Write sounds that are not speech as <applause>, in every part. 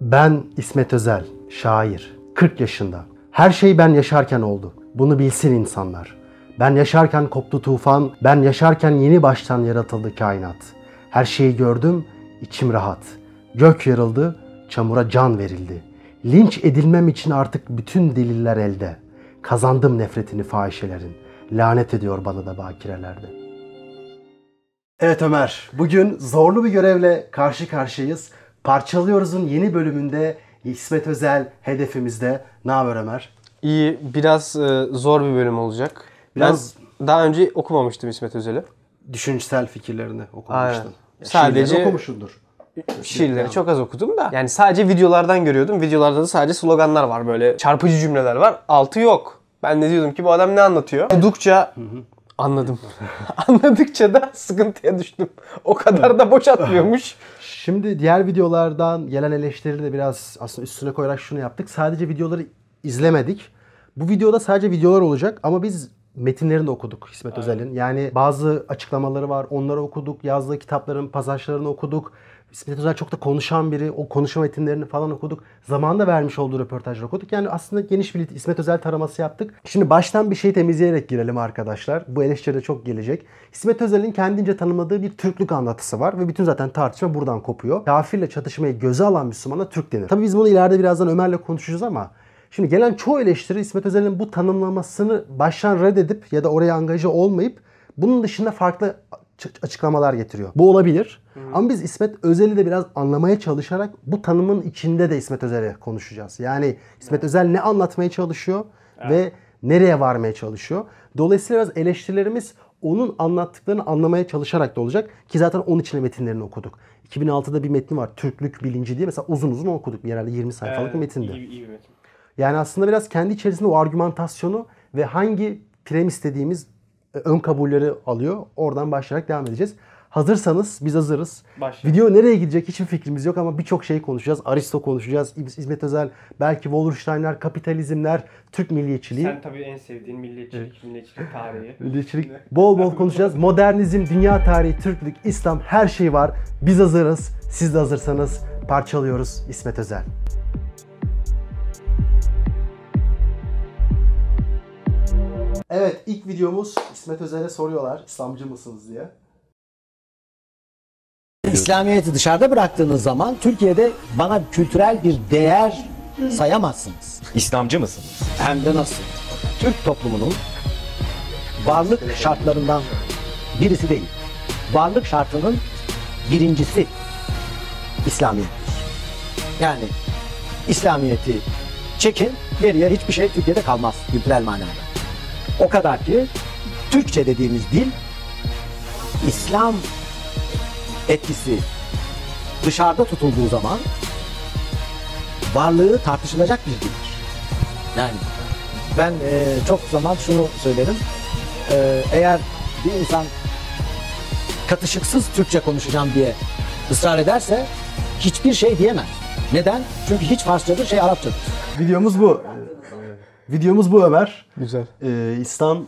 Ben İsmet Özel, şair. 40 yaşında. Her şey ben yaşarken oldu. Bunu bilsin insanlar. Ben yaşarken koptu tufan, ben yaşarken yeni baştan yaratıldı kainat. Her şeyi gördüm, içim rahat. Gök yarıldı, çamura can verildi. Linç edilmem için artık bütün deliller elde. Kazandım nefretini fahişelerin. Lanet ediyor bana da bakirelerde. Evet Ömer, bugün zorlu bir görevle karşı karşıyayız. Parçalıyoruz'un yeni bölümünde İsmet Özel hedefimizde. Ne haber Ömer? İyi, biraz e, zor bir bölüm olacak. Biraz- Ben daha önce okumamıştım İsmet Özel'i. Düşünsel fikirlerini. Aynen. Ya Sadece- şiirlerini okumuşsundur. Şiirleri çok az okudum da. Yani sadece videolardan görüyordum. Videolarda da sadece sloganlar var böyle. Çarpıcı cümleler var. Altı yok. Ben de diyordum ki bu adam ne anlatıyor? Okudukça anladım. <laughs> Anladıkça da sıkıntıya düştüm. O kadar da boş atmıyormuş. Şimdi diğer videolardan gelen eleştirileri de biraz aslında üstüne koyarak şunu yaptık. Sadece videoları izlemedik. Bu videoda sadece videolar olacak ama biz metinlerini de okuduk İsmet Özel'in. Yani bazı açıklamaları var. Onları okuduk. Yazdığı kitapların pasajlarını okuduk. İsmet Özel çok da konuşan biri. O konuşma metinlerini falan okuduk. Zamanında vermiş olduğu röportajları okuduk. Yani aslında geniş bir İsmet Özel taraması yaptık. Şimdi baştan bir şey temizleyerek girelim arkadaşlar. Bu eleştiri çok gelecek. İsmet Özel'in kendince tanımladığı bir Türklük anlatısı var ve bütün zaten tartışma buradan kopuyor. Kafirle çatışmayı göze alan Müslümana Türk denir. Tabii biz bunu ileride birazdan Ömer'le konuşacağız ama Şimdi gelen çoğu eleştiri İsmet Özel'in bu tanımlamasını baştan reddedip ya da oraya angaja olmayıp bunun dışında farklı açıklamalar getiriyor. Bu olabilir. Ama biz İsmet Özel'i de biraz anlamaya çalışarak bu tanımın içinde de İsmet Özel'i konuşacağız. Yani İsmet Özel ne anlatmaya çalışıyor ve nereye varmaya çalışıyor. Dolayısıyla biraz eleştirilerimiz onun anlattıklarını anlamaya çalışarak da olacak. Ki zaten onun içine metinlerini okuduk. 2006'da bir metni var. Türklük bilinci diye. Mesela uzun uzun okuduk. Bir herhalde 20 sayfalık bir metindi. İyi, iyi bir metin. Yani aslında biraz kendi içerisinde o argümantasyonu ve hangi premis dediğimiz e, ön kabulleri alıyor. Oradan başlayarak devam edeceğiz. Hazırsanız biz hazırız. Başla. Video nereye gidecek hiçbir fikrimiz yok ama birçok şey konuşacağız. Aristo konuşacağız. İsmet Özel, belki Wolfenstein'ler, kapitalizmler, Türk milliyetçiliği. Sen tabii en sevdiğin milliyetçilik, milliyetçilik tarihi. <laughs> Milliyetçilik bol bol konuşacağız. Modernizm, dünya tarihi, Türklük, İslam her şey var. Biz hazırız. Siz de hazırsanız parçalıyoruz İsmet Özel. Evet ilk videomuz İsmet Özel'e soruyorlar İslamcı mısınız diye. İslamiyet'i dışarıda bıraktığınız zaman Türkiye'de bana kültürel bir değer sayamazsınız. İslamcı mısınız? Hem de nasıl? Türk toplumunun varlık şartlarından birisi değil. Varlık şartının birincisi İslamiyet'tir. Yani İslamiyet'i çekin, geriye hiçbir şey Türkiye'de kalmaz kültürel manada. O kadar ki Türkçe dediğimiz dil İslam etkisi dışarıda tutulduğu zaman varlığı tartışılacak bir dildir. Yani ben e, çok zaman şunu söylerim. E, eğer bir insan katışıksız Türkçe konuşacağım diye ısrar ederse hiçbir şey diyemez. Neden? Çünkü hiç Farsçadır, şey Arapçadır. Videomuz bu. Videomuz bu Ömer. Güzel. Ee, İslam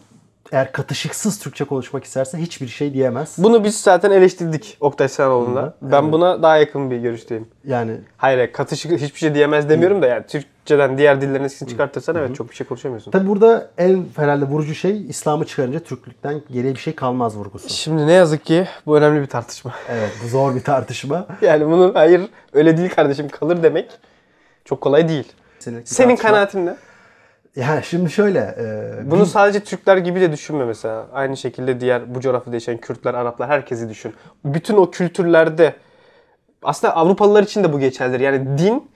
eğer katışıksız Türkçe konuşmak isterse hiçbir şey diyemez. Bunu biz zaten eleştirdik Oktay Sanoğlu'na. Ben buna daha yakın bir görüşteyim. Yani Hayır, hayır katışık hiçbir şey diyemez demiyorum da yani Türkçeden diğer dillerin eskisini çıkartırsan evet çok bir şey konuşamıyorsun. tabi burada en herhalde vurucu şey İslam'ı çıkarınca Türklükten geriye bir şey kalmaz vurgusu. Şimdi ne yazık ki bu önemli bir tartışma. Evet bu zor bir tartışma. <laughs> Yani bunun hayır öyle değil kardeşim kalır demek çok kolay değil. Senin, Senin kanaatin ne? Yani şimdi şöyle. e, Bunu sadece Türkler gibi de düşünme mesela. Aynı şekilde diğer bu coğrafyada yaşayan Kürtler, Araplar herkesi düşün. Bütün o kültürlerde aslında Avrupalılar için de bu geçerlidir. Yani din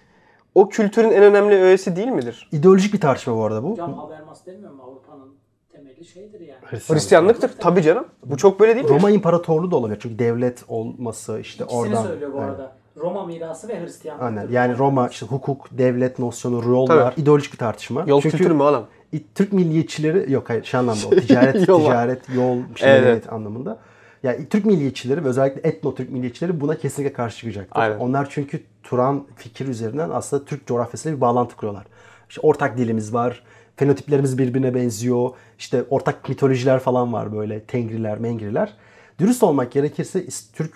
o kültürün en önemli öğesi değil midir? ideolojik bir tartışma bu arada bu. Hocam Habermas demiyor mu Avrupa'nın temeli şeydir yani. Hristiyanlıktır tabii canım. Bu çok böyle değil mi? Roma İmparatorluğu da olabilir çünkü devlet olması işte İkisini oradan. söylüyor bu Evet. Roma mirası ve Hristiyanlık. Aynen. Yani Roma işte hukuk, devlet nosyonu, yollar, Tabii. ideolojik bir tartışma. Yol Çünkü kültürü mü oğlum? Türk milliyetçileri yok hayır şu anlamda o <laughs> ticaret ticaret yol işte Evet. anlamında. Yani Türk milliyetçileri ve özellikle etno Türk milliyetçileri buna kesinlikle karşı çıkacaktır. Aynen. Onlar çünkü Turan fikir üzerinden aslında Türk coğrafyasıyla bir bağlantı kuruyorlar. İşte ortak dilimiz var. Fenotiplerimiz birbirine benziyor. İşte ortak mitolojiler falan var böyle. Tengriler, mengriler. Dürüst olmak gerekirse Türk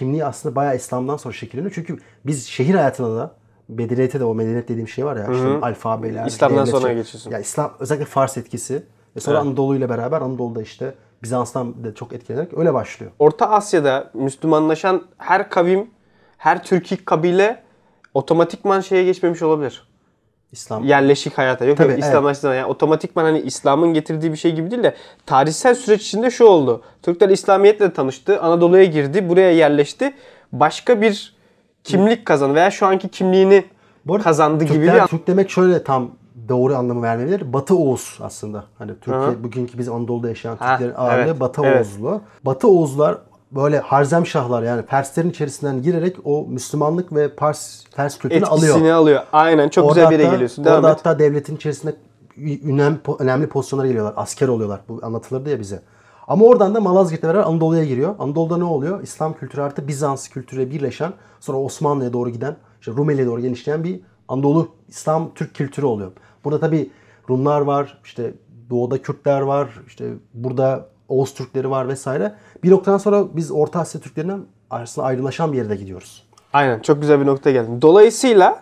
kimliği aslında bayağı İslam'dan sonra şekilleniyor. Çünkü biz şehir hayatına da medeniyete de o medeniyet dediğim şey var ya işte alfabeler, İslam'dan sonra şey- geçiyorsun. Ya İslam özellikle Fars etkisi ve sonra Evet. Anadolu ile beraber Anadolu'da işte Bizans'tan da çok etkilenerek öyle başlıyor. Orta Asya'da Müslümanlaşan her kavim, her Türkik kabile otomatikman şeye geçmemiş olabilir. İslam Yerleşik hayata. Yok Tabii, yok İslamlaştığında yani otomatikman hani İslam'ın getirdiği bir şey gibi değil de tarihsel süreç içinde şu oldu. Türkler İslamiyetle tanıştı. Anadolu'ya girdi. Buraya yerleşti. Başka bir kimlik kazandı veya şu anki kimliğini Bu arada kazandı gibi Türkler, bir Türk demek şöyle tam doğru anlamı vermeyebilir. Batı Oğuz aslında. Hani Türkiye Hı. bugünkü biz Anadolu'da yaşayan Ha, Türklerin ağırlığı evet, Batı evet. Oğuzlu. Batı Oğuzlar böyle Harzemşahlar yani Perslerin içerisinden girerek o Müslümanlık ve Pars Pers kültürünü etkisini alıyor. alıyor. Aynen çok Orada güzel bir yere geliyorsun. Devam orada et. hatta devletin içerisinde önemli, önemli pozisyonlara geliyorlar. Asker oluyorlar. Bu anlatılırdı ya bize. Ama oradan da Malazgirt'le beraber Anadolu'ya giriyor. Anadolu'da ne oluyor? İslam kültürü artı Bizans kültürüyle birleşen sonra Osmanlı'ya doğru giden, işte Rumeli'ye doğru genişleyen bir Anadolu İslam Türk kültürü oluyor. Burada tabi Rumlar var, işte doğuda Kürtler var, işte burada Oğuz Türkleri var vesaire. Bir noktadan sonra biz Orta Asya Türklerinden aslında ayrılaşan bir yere de gidiyoruz. Aynen çok güzel bir noktaya geldin. Dolayısıyla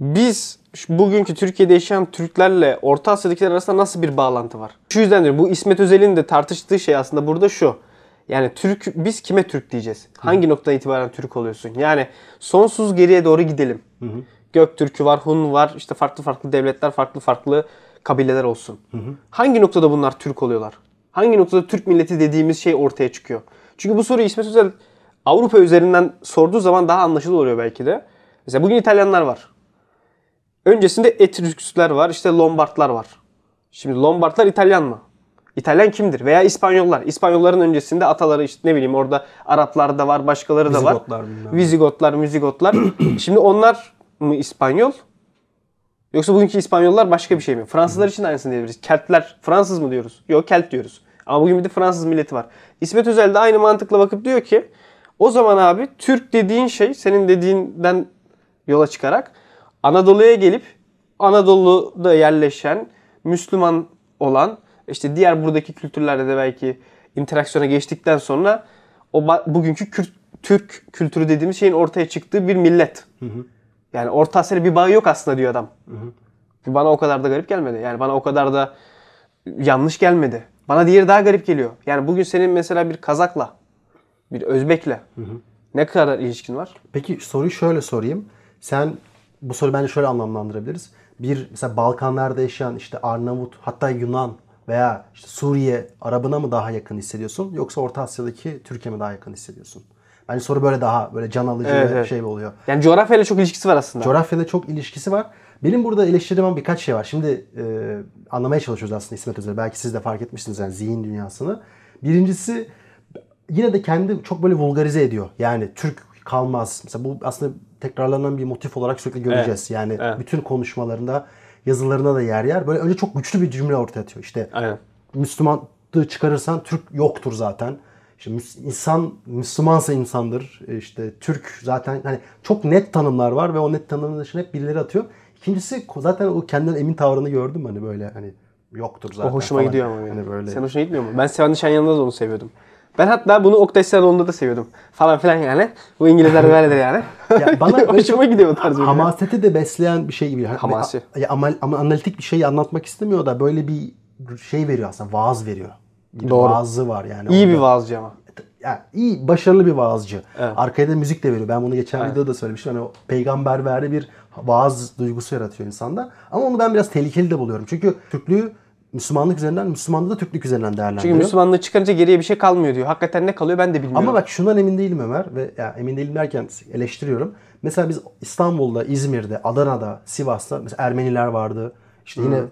biz bugünkü Türkiye'de yaşayan Türklerle Orta Asya'dakiler arasında nasıl bir bağlantı var? Şu yüzden diyorum bu İsmet Özel'in de tartıştığı şey aslında burada şu. Yani Türk biz kime Türk diyeceğiz? Hangi noktadan itibaren Türk oluyorsun? Yani sonsuz geriye doğru gidelim. Göktürk'ü var, Hun var, işte farklı farklı devletler, farklı farklı kabileler olsun. Hangi noktada bunlar Türk oluyorlar? Hangi noktada Türk milleti dediğimiz şey ortaya çıkıyor? Çünkü bu soruyu İsmet Özel Avrupa üzerinden sorduğu zaman daha anlaşılır oluyor belki de. Mesela bugün İtalyanlar var. Öncesinde Etrüskler var, işte Lombardlar var. Şimdi Lombardlar İtalyan mı? İtalyan kimdir? Veya İspanyollar. İspanyolların öncesinde ataları işte ne bileyim orada Araplar da var, başkaları da var. Vizigotlar bilmem ne. Vizigotlar, Müzigotlar. <clears throat> Şimdi onlar mı İspanyol? Yoksa bugünkü İspanyollar başka bir şey mi? Fransızlar için aynısını diyebiliriz. Keltler Fransız mı diyoruz? Yok Kelt diyoruz. Ama bugün bir de Fransız milleti var. İsmet Özel de aynı mantıkla bakıp diyor ki o zaman abi Türk dediğin şey senin dediğinden yola çıkarak Anadolu'ya gelip Anadolu'da yerleşen Müslüman olan işte diğer buradaki kültürlerle de belki interaksiyona geçtikten sonra o bugünkü Kürt, Türk kültürü dediğimiz şeyin ortaya çıktığı bir millet. Yani Orta Asya'yla bir bağı yok aslında diyor adam. Bana o kadar da garip gelmedi. Yani bana o kadar da yanlış gelmedi. Bana diğeri daha garip geliyor. Yani bugün senin mesela bir Kazak'la, bir Özbek'le ne kadar ilişkin var? Peki soruyu şöyle sorayım. Sen bu soruyu bence şöyle anlamlandırabiliriz. Bir mesela Balkanlarda yaşayan işte Arnavut hatta Yunan veya işte Suriye Arabına mı daha yakın hissediyorsun yoksa Orta Asya'daki Türkiye mi daha yakın hissediyorsun? Bence soru böyle daha böyle can alıcı Evet, ve evet. şey oluyor. Yani coğrafyayla çok ilişkisi var aslında. Coğrafyada çok ilişkisi var. Benim burada eleştirdiğim birkaç şey var. Şimdi e, anlamaya çalışıyoruz aslında İsmet Özel. Belki siz de fark etmişsiniz yani zihin dünyasını. Birincisi yine de kendi çok böyle vulgarize ediyor. Yani Türk kalmaz. Mesela bu aslında tekrarlanan bir motif olarak sürekli göreceğiz. Yani evet. bütün konuşmalarında, yazılarında da yer yer. Böyle önce çok güçlü bir cümle ortaya atıyor. İşte Aynen. Müslümanlığı çıkarırsan Türk yoktur zaten. İşte insan Müslümansa insandır. E, İşte Türk zaten hani çok net tanımlar var ve o net tanımın dışına hep birileri atıyor. İkincisi zaten o kendinden emin tavrını gördüm hani böyle hani yoktur zaten. O hoşuma falan. gidiyor ama benim. Hani böyle. Sen hoşuna gitmiyor mu? Ben Sevan Nişanyan'da da onu seviyordum. Ben hatta bunu Oktay Sinoğlu'nda da seviyordum. Falan filan yani. Bu İngilizler böyledir yani. Ya <laughs> bana hoşuma gidiyor bu tarz ürünler. Hamaseti de besleyen bir şey gibi. Hamasi. Ya ama, ama analitik bir şey anlatmak istemiyor da böyle bir şey veriyor aslında. Vaaz veriyor. Bir Doğru. vaazı var yani. İyi orada. bir vaazcı ama. yani iyi başarılı bir vaazcı. Evet. Arkaya da müzik de veriyor. Ben bunu geçen Evet. videoda da söylemiştim. Hani o peygambervari bir vaaz duygusu yaratıyor insanda. Ama onu ben biraz tehlikeli de buluyorum. Çünkü Türklüğü Müslümanlık üzerinden, Müslümanlığı da Türklük üzerinden değerlendiriyor. Çünkü Müslümanlığı çıkarınca geriye bir şey kalmıyor diyor. Hakikaten ne kalıyor ben de bilmiyorum. Ama bak şundan emin değilim Ömer ve ya emin değilim derken eleştiriyorum. Mesela biz İstanbul'da, İzmir'de, Adana'da, Sivas'ta mesela Ermeniler vardı. İşte yine Ba-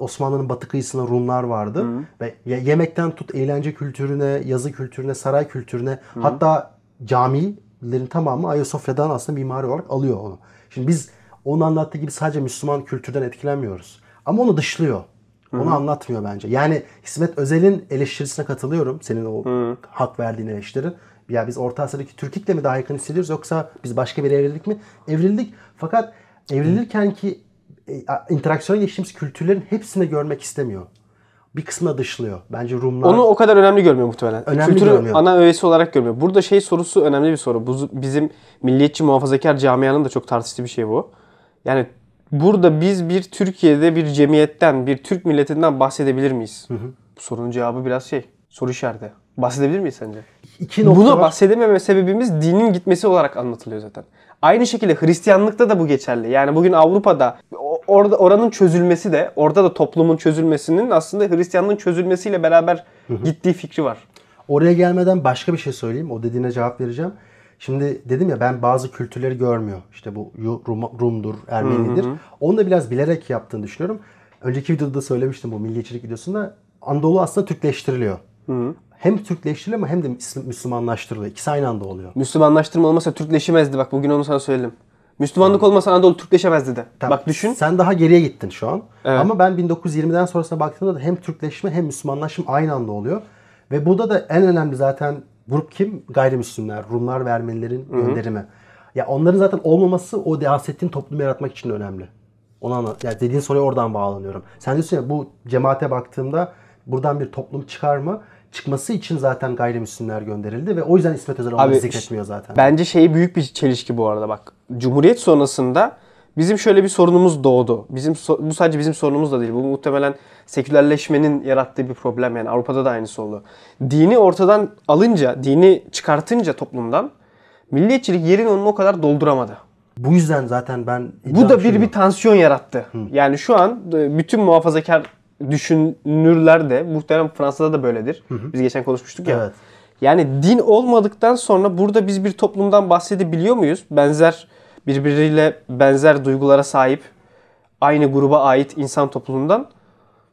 Osmanlı'nın batı kıyısında Rumlar vardı. Ve ye- yemekten tut eğlence kültürüne, yazı kültürüne, saray kültürüne hatta camilerin tamamı Ayasofya'dan aslında mimari olarak alıyor onu. Şimdi biz onun anlattığı gibi sadece Müslüman kültürden etkilenmiyoruz. Ama onu dışlıyor. Onu anlatmıyor bence. Yani İsmet Özel'in eleştirisine katılıyorum. Senin o hak verdiğin eleştiri. Ya biz Orta Asya'daki Türkik'le mi daha yakın hissediyoruz yoksa biz başka bir evrildik mi? Evrildik. Fakat evrilirken ki e, interaksiyona geçtiğimiz kültürlerin hepsini görmek istemiyor. Bir kısmına dışlıyor. Bence Rumlar... Onu o kadar önemli görmüyor muhtemelen. Önemli Kültürü görmüyor. ana öğesi olarak görmüyor. Burada şey sorusu önemli bir soru. Bu bizim milliyetçi muhafazakar camianın da çok tartıştığı bir şey bu. Yani burada biz bir Türkiye'de bir cemiyetten, bir Türk milletinden bahsedebilir miyiz? Bu sorunun cevabı biraz şey, soru işareti. Bahsedebilir miyiz sence? İki nokta Buna var. bahsedememe sebebimiz dinin gitmesi olarak anlatılıyor zaten. Aynı şekilde Hristiyanlıkta da bu geçerli. Yani bugün Avrupa'da orada oranın çözülmesi de orada da toplumun çözülmesinin aslında Hristiyanlığın çözülmesiyle beraber gittiği fikri var. Oraya gelmeden başka bir şey söyleyeyim. O dediğine cevap vereceğim. Şimdi dedim ya ben bazı kültürleri görmüyor. İşte bu Rum- Rum'dur, Ermenidir. Onu da biraz bilerek yaptığını düşünüyorum. Önceki videoda da söylemiştim bu milliyetçilik videosunda. Anadolu aslında Türkleştiriliyor. Hem Türkleştiriliyor ama hem de Müslümanlaştırılıyor. İkisi aynı anda oluyor. Müslümanlaştırma olmasa Türkleşemezdi bak bugün onu sana söyledim. Müslümanlık olmasa Anadolu Türkleşemezdi de. Tamam, Bak düşün. Sen daha geriye gittin şu an. Evet. Ama ben 1920'den sonrasına baktığımda da hem Türkleşme hem Müslümanlaşım aynı anda oluyor. Ve burada da en önemli zaten grup kim? Gayrimüslimler, Rumlar ve Ermenilerin gönderimi. Ya onların zaten olmaması o bahsettiğin toplumu yaratmak için önemli. Onu anla. Yani dediğin soruya oradan bağlanıyorum. Sen diyorsun ya bu cemaate baktığımda buradan bir toplum çıkar mı? Çıkması için zaten gayrimüslimler gönderildi ve o yüzden İsmet Özel onları zikretmiyor zaten. Bence şey büyük bir çelişki bu arada bak. Cumhuriyet sonrasında bizim şöyle bir sorunumuz doğdu. Bizim bu sadece bizim sorunumuz da değil. Bu muhtemelen sekülerleşmenin yarattığı bir problem yani Avrupa'da da aynısı oldu. Dini ortadan alınca, dini çıkartınca toplumdan milliyetçilik yerini onun o kadar dolduramadı. Bu yüzden zaten ben Bu da bir bir tansiyon yarattı. Yani şu an e, bütün muhafazakar düşünürler de muhtemelen Fransa'da da böyledir. Biz geçen konuşmuştuk ya. Evet. Yani din olmadıktan sonra burada biz bir toplumdan bahsedebiliyor muyuz? Benzer birbiriyle benzer duygulara sahip aynı gruba ait insan topluluğundan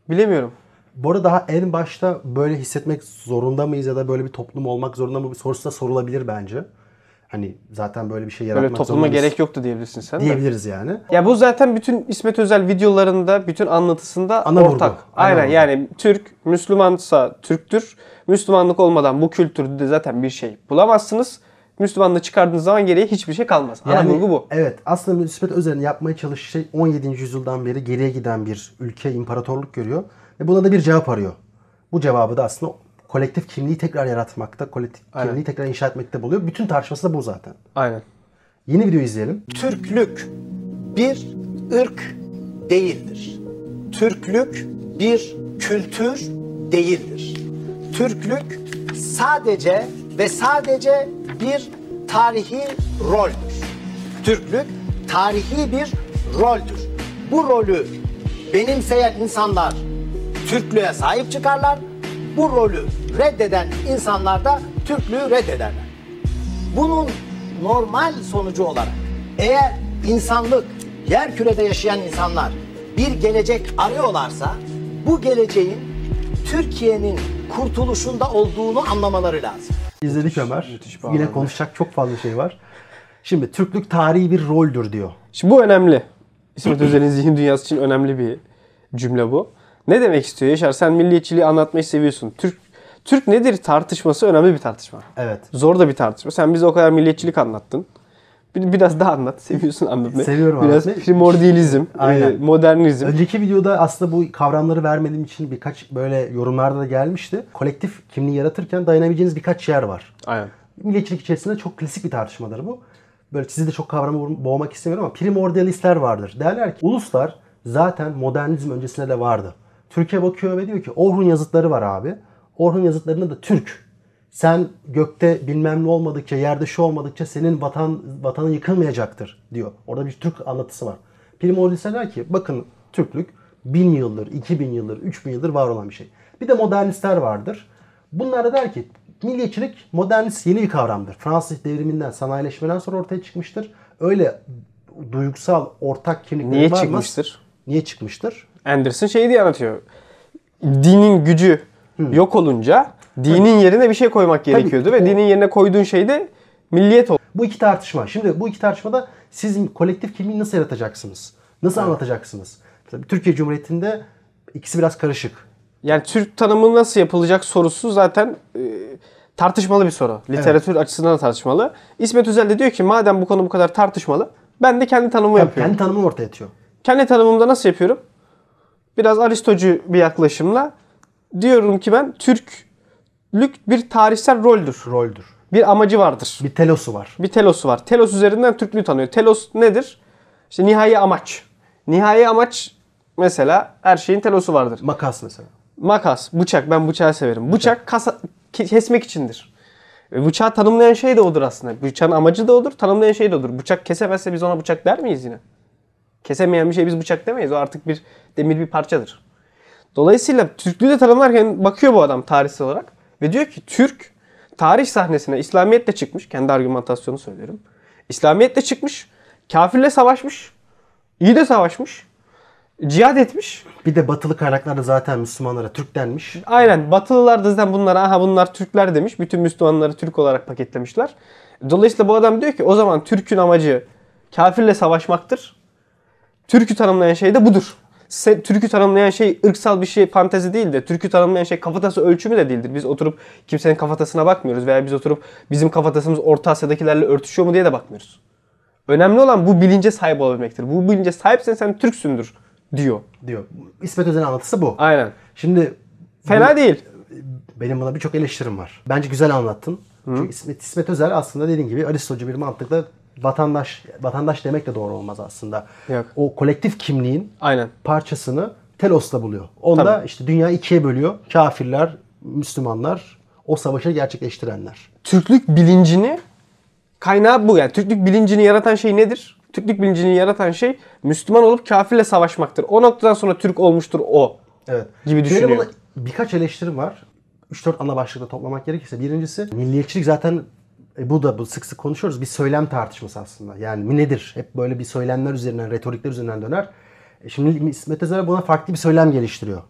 bilemiyorum. Bu arada daha en başta böyle hissetmek zorunda mıyız ya da böyle bir toplum olmak zorunda mı bir sorusu da sorulabilir bence. Hani zaten böyle bir şey yaratmak Böyle topluma zorunda mıyız gerek yoktu diyebilirsin sen de. diyebiliriz yani. Ya bu zaten bütün İsmet Özel videolarında, bütün anlatısında Ana vurgu. ortak. Ana Aynen vurgu. yani Türk, Müslümansa Türktür. Müslümanlık olmadan bu kültürde zaten bir şey bulamazsınız. Müslümanlığı çıkardığınız zaman geriye hiçbir şey kalmaz. Ana Yani vurgu bu. Evet aslında İsmet Özel'in yapmaya çalıştığı şey 17. yüzyıldan beri geriye giden bir ülke, imparatorluk görüyor. Ve buna da bir cevap arıyor. Bu cevabı da aslında kolektif kimliği tekrar yaratmakta, kolektif Aynen. kimliği tekrar inşa etmekte buluyor. Bütün tartışması da bu zaten. Aynen. Yeni video izleyelim. Türklük bir ırk değildir. Türklük bir kültür değildir. Türklük sadece ve sadece bir tarihi roldür. Türklük tarihi bir roldür. Bu rolü benimseyen insanlar Türklüğe sahip çıkarlar. Bu rolü reddeden insanlar da Türklüğü reddederler. Bunun normal sonucu olarak eğer insanlık, yer kürede yaşayan insanlar bir gelecek arıyorlarsa bu geleceğin Türkiye'nin kurtuluşunda olduğunu anlamaları lazım. İzledik Ömer. Müthiş Yine konuşacak çok fazla şey var. Şimdi Türklük tarihi bir roldür diyor. Şimdi bu önemli. İsmet Özel'in zihin dünyası için önemli bir cümle bu. Ne demek istiyor Yaşar? Sen milliyetçiliği anlatmayı seviyorsun. Türk Türk nedir tartışması önemli bir tartışma. Evet. Zor da bir tartışma. Sen bize o kadar milliyetçilik anlattın. Bir, biraz daha anlat. <laughs> Seviyorsun anlatmayı. Seviyorum Biraz anlatmayı. primordializm, <laughs> Aynen. e, modernizm. Önceki videoda aslında bu kavramları vermediğim için birkaç böyle yorumlarda da gelmişti. Kolektif kimliği yaratırken dayanabileceğiniz birkaç yer var. Aynen. Milliyetçilik içerisinde çok klasik bir tartışmadır bu. Böyle sizi de çok kavramı boğmak istemiyorum ama primordialistler vardır. Derler ki uluslar zaten modernizm öncesinde de vardı. Türkiye bakıyor ve diyor ki Orhun yazıtları var abi. Orhun yazıtlarında da Türk. Sen gökte bilmem ne olmadıkça, yerde şu olmadıkça senin vatan vatanın yıkılmayacaktır diyor. Orada bir Türk anlatısı var. Primordialistler der ki bakın Türklük bin yıldır, 2000 yıldır, 3000 yıldır var olan bir şey. Bir de modernistler vardır. Bunlar da der ki milliyetçilik modernist yeni bir kavramdır. Fransız devriminden, sanayileşmeden sonra ortaya çıkmıştır. Öyle duygusal ortak kimlikleri Niye çıkmıştır? Niye çıkmıştır? Anderson şey diye anlatıyor. Dinin gücü yok olunca dinin yerine bir şey koymak gerekiyordu ve o- dinin yerine koyduğun şey de milliyet oldu. Bu iki tartışma. Şimdi bu iki tartışmada siz kolektif kimliği nasıl yaratacaksınız? Nasıl anlatacaksınız? Mesela Türkiye Cumhuriyeti'nde ikisi biraz karışık. Yani Türk tanımı nasıl yapılacak sorusu zaten e, tartışmalı bir soru. Literatür açısından da tartışmalı. İsmet Özel de diyor ki madem bu konu bu kadar tartışmalı ben de kendi tanımımı yapıyorum. Kendi tanımını ortaya atıyor. Kendi tanımımda nasıl yapıyorum? Biraz Aristocu bir yaklaşımla diyorum ki ben Türklük bir tarihsel roldür. Roldür. Bir amacı vardır. Bir telosu var. Bir telosu var. Telos üzerinden Türklüğü tanıyor. Telos nedir? İşte nihai amaç. Nihai amaç mesela her şeyin telosu vardır. Makas mesela. Makas, bıçak. Ben bıçağı severim. Bıçak kasa, ke- kesmek içindir. Ve bıçağı tanımlayan şey de odur aslında. Bıçağın amacı da odur, tanımlayan şey de odur. Bıçak kesemezse biz ona bıçak der miyiz yine? Kesemeyen bir şey biz bıçak demeyiz. O artık bir demir bir parçadır. Dolayısıyla Türklüğü de tanımlarken bakıyor bu adam tarihsel olarak. Ve diyor ki Türk tarih sahnesine İslamiyetle çıkmış. Kendi argümantasyonu söylüyorum. İslamiyetle çıkmış. Kafirle savaşmış. iyi de savaşmış. Cihad etmiş. Bir de batılı kaynaklarda zaten Müslümanlara Türk denmiş. Aynen Batılılar da zaten bunlara aha bunlar Türkler demiş. Bütün Müslümanları Türk olarak paketlemişler. Dolayısıyla bu adam diyor ki o zaman Türk'ün amacı kafirle savaşmaktır. Türk'ü tanımlayan şey de budur. Se- Türk'ü tanımlayan şey ırksal bir şey fantezi değil de Türk'ü tanımlayan şey kafatası ölçümü de değildir. Biz oturup kimsenin kafatasına bakmıyoruz veya biz oturup bizim kafatasımız Orta Asya'dakilerle örtüşüyor mu diye de bakmıyoruz. Önemli olan bu bilince sahip olabilmektir. Bu bilince sahipsen sen Türksündür diyor. diyor. İsmet Özel'in anlatısı bu. Aynen. Şimdi Fena değil. benim buna birçok eleştirim var. Bence güzel anlattın. Çünkü İsmet, İsmet Özel aslında dediğin gibi Aristocu bir mantıkla vatandaş vatandaş demek de doğru olmaz aslında. Yok. O kolektif kimliğin Aynen. parçasını Telos'ta buluyor. Onda Tabii. işte dünya ikiye bölüyor. Kafirler, Müslümanlar, o savaşı gerçekleştirenler. Türklük bilincini kaynağı bu yani. Türklük bilincini yaratan şey nedir? Türklük bilincini yaratan şey Müslüman olup kafirle savaşmaktır. O noktadan sonra Türk olmuştur o. Evet. Gibi Benim düşünüyor. buna birkaç eleştirim var. 3-4 ana başlıkta toplamak gerekirse. Birincisi milliyetçilik zaten e, bu da bu sık sık konuşuyoruz. Bir söylem tartışması aslında. Yani nedir? Hep böyle bir söylemler üzerinden, retorikler üzerinden döner. E, Şimdi İsmet Özel buna farklı bir söylem geliştiriyor.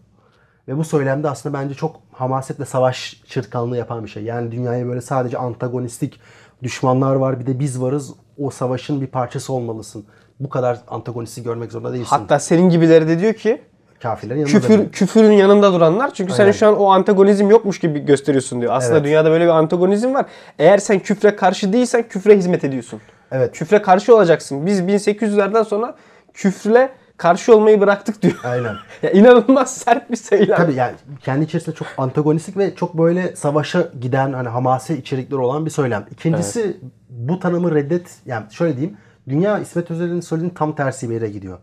Ve bu söylemde aslında bence çok hamasetle savaş çırtkanlığı yapan bir şey. Yani dünyaya böyle sadece antagonistik düşmanlar var bir de biz varız. O savaşın bir parçası olmalısın. Bu kadar antagonisti görmek zorunda değilsin. Hatta senin gibileri de diyor ki kafirlerin yanında küfür dur. küfürün yanında duranlar çünkü sen Aynen. şu an o antagonizm yokmuş gibi gösteriyorsun diyor. Aslında Evet. dünyada böyle bir antagonizm var. Eğer sen küfre karşı değilsen küfre hizmet ediyorsun. Evet. Küfre karşı olacaksın. Biz 1800'lerden sonra küfre karşı olmayı bıraktık diyor. Aynen. <laughs> ya inanılmaz sert bir söylem. Tabii yani kendi içerisinde çok antagonistik ve çok böyle savaşa giden hani hamasi içerikleri olan bir söylem. İkincisi bu tanımı reddet yani şöyle diyeyim. Dünya İsmet Özel'in söylediğinin tam tersi bir yere gidiyor.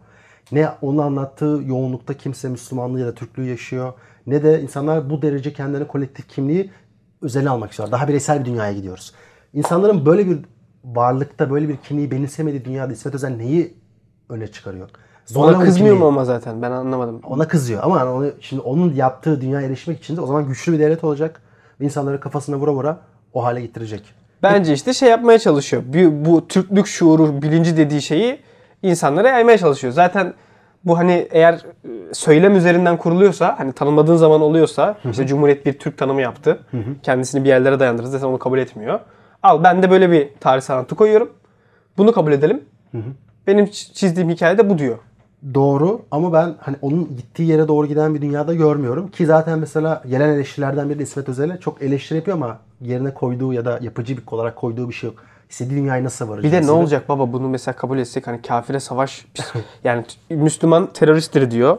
Ne onun anlattığı yoğunlukta kimse Müslümanlığı ya da Türklüğü yaşıyor. Ne de insanlar bu derece kendilerine kolektif kimliği özeline almak istiyorlar. Daha bireysel bir dünyaya gidiyoruz. İnsanların böyle bir varlıkta böyle bir kimliği benimsemediği dünyada İsmet Özel neyi öne çıkarıyor? Zorla Ona kızmıyor mu ama zaten ben anlamadım. ona kızıyor ama hani onu, şimdi onun yaptığı dünyaya erişmek için de o zaman güçlü bir devlet olacak. Ve insanları kafasına vura vura o hale getirecek. Bence işte şey yapmaya çalışıyor. Bu, bu Türklük şuuru, bilinci dediği şeyi insanlara yaymaya çalışıyor. Zaten bu hani eğer e, söylem üzerinden kuruluyorsa, hani tanımladığın zaman oluyorsa, işte Cumhuriyet bir Türk tanımı yaptı. Kendisini bir yerlere dayandırdı. Zaten onu kabul etmiyor. Al ben de böyle bir tarihsel anlatı koyuyorum. Bunu kabul edelim. Benim çizdiğim hikayede bu diyor. Doğru ama ben hani onun gittiği yere doğru giden bir dünyada görmüyorum. Ki zaten mesela gelen eleştirilerden biri de İsmet Özel'e çok eleştiri yapıyor ama yerine koyduğu ya da yapıcı bir olarak koyduğu bir şey yok. İstediği dünyayı nasıl varacak? Bir de ne olacak baba bunu mesela kabul etsek hani kafire savaş <laughs> yani Müslüman teröristtir diyor.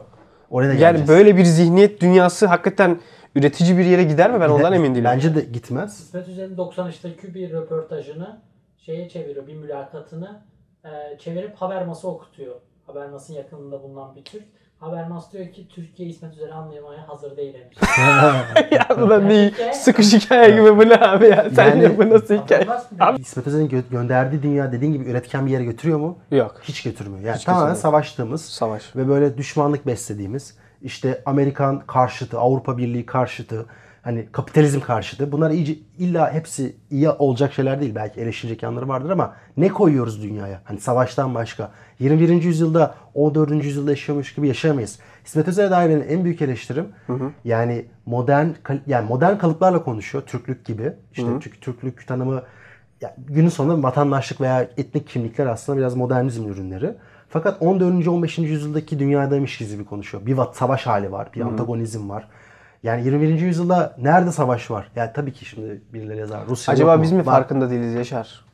Oraya da Yani geleceğiz. böyle bir zihniyet dünyası hakikaten üretici bir yere gider mi? Ben ondan emin değilim. Bence de gitmez. İsmet Özel'in 93'teki bir röportajını şeye çeviriyor, bir mülakatını e, çevirip Habermas'a okutuyor. Habermas'ın yakınında bulunan bir Türk. Habermas diyor ki Türkiye İsmet Özel'i anlamaya hazır değil demiş. <laughs> ya bu da bir sıkış hikaye gibi bu ne abi ya? Sen Yani- ya bu nasıl hikaye? Demiş? İsmet Özel'in gö- gönderdiği dünya dediğin gibi üretken bir yere götürüyor mu? Yok. Hiç götürmüyor. Yani Hiç tamamen götürmüyor. savaştığımız Savaş. ve böyle düşmanlık beslediğimiz işte Amerikan karşıtı, Avrupa Birliği karşıtı, hani kapitalizm karşıtı. Bunlar iyice illa hepsi iyi olacak şeyler değil. Belki eleştirecek yanları vardır ama ne koyuyoruz dünyaya? Hani savaştan başka. 21. yüzyılda 14. yüzyılda yaşıyormuş gibi yaşayamayız. İsmet Özel'e dair benim en büyük eleştirim yani modern yani modern kalıplarla konuşuyor Türklük gibi. İşte çünkü Türklük tanımı ya günün sonunda vatandaşlık veya etnik kimlikler aslında biraz modernizm ürünleri. Fakat 14. 15. yüzyıldaki dünyadaymış gibi konuşuyor. Bir savaş hali var, bir antagonizm var. Yani 21. yüzyılda nerede savaş var? Yani tabii ki şimdi birileri yazar. Rusya yok Acaba mu? biz mi Var. farkında değiliz Yaşar?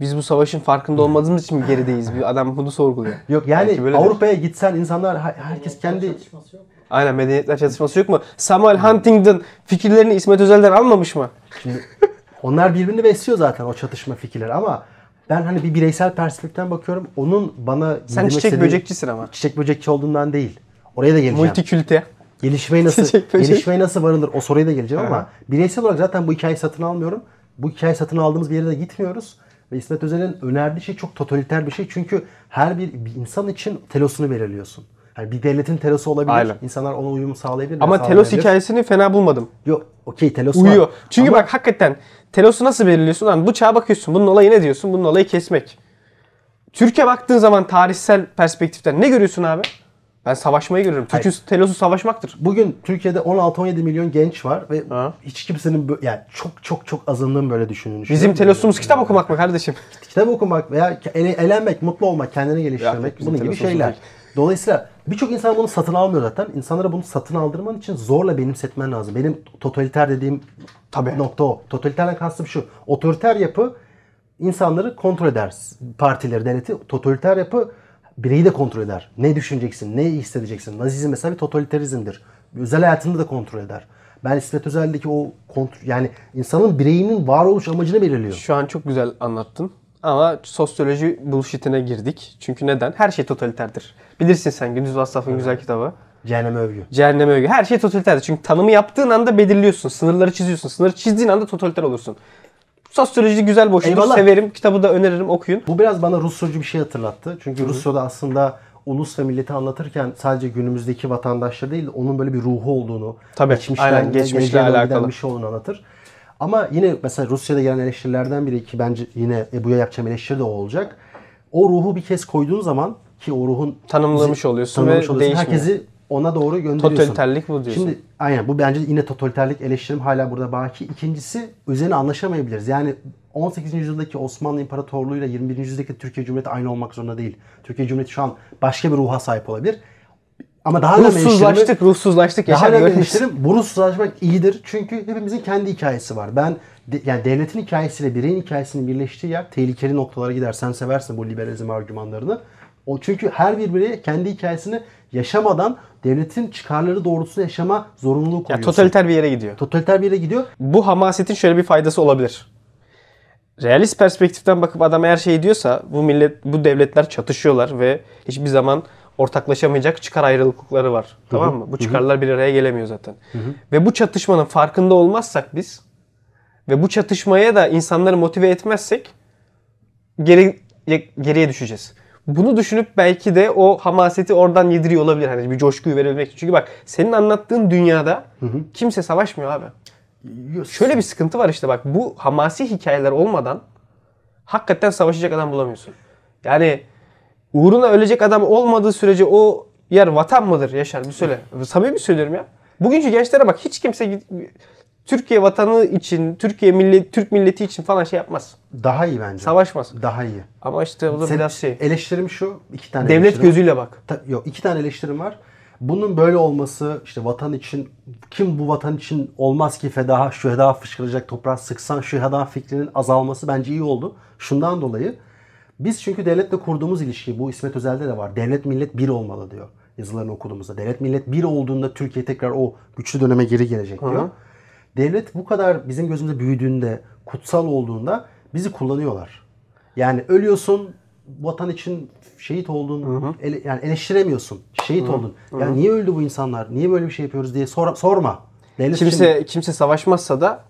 Biz bu savaşın farkında olmadığımız için mi gerideyiz? Bir adam bunu sorguluyor. <laughs> Yok yani. Avrupa'ya gitsen insanlar her- herkes kendi çatışması yok mu? Aynen medeniyetler çatışması yok mu? Samuel Huntington fikirlerini İsmet Özel'den almamış mı? Şimdi onlar birbirini besliyor zaten o çatışma fikirleri ama ben hani bir bireysel perspektiften bakıyorum. Onun bana Sen çiçek istediği- böcekçisin ama. Çiçek böcekçi olduğundan değil. Oraya da geleceğim. Multikülte. Gelişmeyi nasıl <laughs> böcek. gelişmeyi nasıl varılır o soruya da geleceğim ama bireysel olarak zaten bu hikayeyi satın almıyorum. Bu hikayeyi satın aldığımız bir yere de gitmiyoruz. Ve İsmet Özel'in önerdiği şey çok totaliter bir şey. Çünkü her bir, bir insan için telosunu belirliyorsun. Yani bir devletin telosu olabilir. Aynen. İnsanlar ona uyum sağlayabilir. Ama. Telos hikayesini fena bulmadım. Yok okey telos Uyuyor. var. Çünkü Ama bak hakikaten Telos'u nasıl belirliyorsun? Lan bıçağa bakıyorsun. Bunun olayı ne diyorsun? Bunun olayı kesmek. Türkiye baktığın zaman tarihsel perspektiften ne görüyorsun abi? Ben savaşmayı görüyorum. Türk'ün Telos'u savaşmaktır. bugün Türkiye'de 16-17 milyon genç var ve Ha. hiç kimsenin bö- yani çok çok çok azınlığın böyle düşündüğünü Bizim. Telos'umuz kitap okumak mı kardeşim? kitap okumak veya ele- eğlenmek, mutlu olmak, kendini geliştirmek Ya, bunun gibi şeyler. değil. Dolayısıyla birçok insan bunu satın almıyor zaten. İnsanlara bunu satın aldırman için zorla benimsetmen lazım. Benim totaliter dediğim Tabii. nokta o. Totaliterden kastım şu. Otoriter yapı insanları kontrol eder. Partileri, devleti. Totaliter yapı bireyi de kontrol eder. Ne düşüneceksin, ne hissedeceksin. Nazizm mesela bir totaliterizmdir. Özel hayatını da kontrol eder. Ben İsmet Özel'deki o kontrol, yani insanın bireyinin varoluş amacını belirliyor. Şu an çok güzel anlattın. Ama sosyoloji bullshitine girdik. Çünkü neden? Her şey totaliterdir. Bilirsin sen Gündüz Vassaf'ın güzel kitabı. Cehenneme övgü. Cehenneme övgü. Her şey totaliterdir. Çünkü tanımı yaptığın anda belirliyorsun. Sınırları çiziyorsun. Sınırı çizdiğin anda totaliter olursun. Sosyoloji güzel boşludur. Eyvallah. Severim. Kitabı da öneririm. Okuyun. Bu biraz bana Rusçacı bir şey hatırlattı. Çünkü Rusya'da aslında ulus ve milleti anlatırken sadece günümüzdeki vatandaşları değil, onun böyle bir ruhu olduğunu, Tabii, geçmişten aynen, geçmişle alakalı. bir şey olduğunu anlatır. Ama yine mesela Rusya'da gelen eleştirilerden biri ki bence yine Ebu'ya yapacağım eleştiri de o olacak. O ruhu bir kez koyduğun zaman ki o ruhun Tanımlamış oluyorsun tanımlamış ve oluyorsun. Herkesi ona doğru gönderiyorsun. Totaliterlik bu diyorsun. Şimdi aynen bu bence yine totaliterlik eleştirim hala burada baki. İkincisi üzerine anlaşamayabiliriz. Yani 18. yüzyıldaki Osmanlı İmparatorluğu ile 21. yüzyıldaki Türkiye Cumhuriyeti aynı olmak zorunda değil. Türkiye Cumhuriyeti şu an başka bir ruha sahip olabilir. Ama daha Ruhsuzlaştık, ruhsuzlaştık. daha görmüyorsun. eleştirim bu ruhsuzlaşmak iyidir. Çünkü hepimizin kendi hikayesi var. Ben de- yani devletin hikayesiyle bireyin hikayesinin birleştiği yer tehlikeli noktalara gider. Sen seversin bu liberalizm argümanlarını. O çünkü her bir birey kendi hikayesini yaşamadan devletin çıkarları doğrultusunda yaşama zorunluluğu Ya koyuyorsun. totaliter bir yere gidiyor. Totaliter bir yere gidiyor. Bu hamasetin şöyle bir faydası olabilir. Realist perspektiften bakıp adam her şeyi diyorsa bu millet bu devletler çatışıyorlar ve hiçbir zaman ortaklaşamayacak çıkar ayrılıkları var. Tamam mı? Bu çıkarlar bir araya gelemiyor zaten. Ve bu çatışmanın farkında olmazsak biz ve bu çatışmaya da insanları motive etmezsek geri geriye düşeceğiz. Bunu düşünüp belki de o hamaseti oradan yediriyor olabilir. Hani bir coşkuyu verebilmek için. Çünkü bak senin anlattığın dünyada kimse savaşmıyor abi. Şöyle bir sıkıntı var işte bak bu hamasi hikayeler olmadan hakikaten savaşacak adam bulamıyorsun. Yani uğruna ölecek adam olmadığı sürece o yer vatan mıdır Yaşar bir söyle. Samimi söylüyorum ya. Bugünkü gençlere bak hiç kimse git- Türkiye vatanı için, Türkiye millet, Türk milleti için falan şey yapmaz. Daha iyi bence. Savaşmaz. Daha iyi. Ama işte o da Sen- biraz şey. Eleştirim şu. iki tane Devlet gözüyle bak. Ta- yok iki tane eleştirim var. Bunun böyle olması işte vatan için kim bu vatan için olmaz ki feda şüheda fışkıracak toprağa sıksan şüheda fikrinin azalması bence iyi oldu. Şundan dolayı biz çünkü devletle kurduğumuz ilişki bu İsmet Özel'de de var. Devlet millet bir olmalı diyor yazılarını okuduğumuzda. Devlet millet bir olduğunda Türkiye tekrar o güçlü döneme geri gelecek diyor. Devlet bu kadar bizim gözümüzde büyüdüğünde, kutsal olduğunda bizi kullanıyorlar. Yani ölüyorsun, vatan için şehit oldun, ele- yani eleştiremiyorsun. Şehit oldun. Yani niye öldü bu insanlar? Niye böyle bir şey yapıyoruz diye sor- sorma. Devlet için- Kimse kimse savaşmazsa da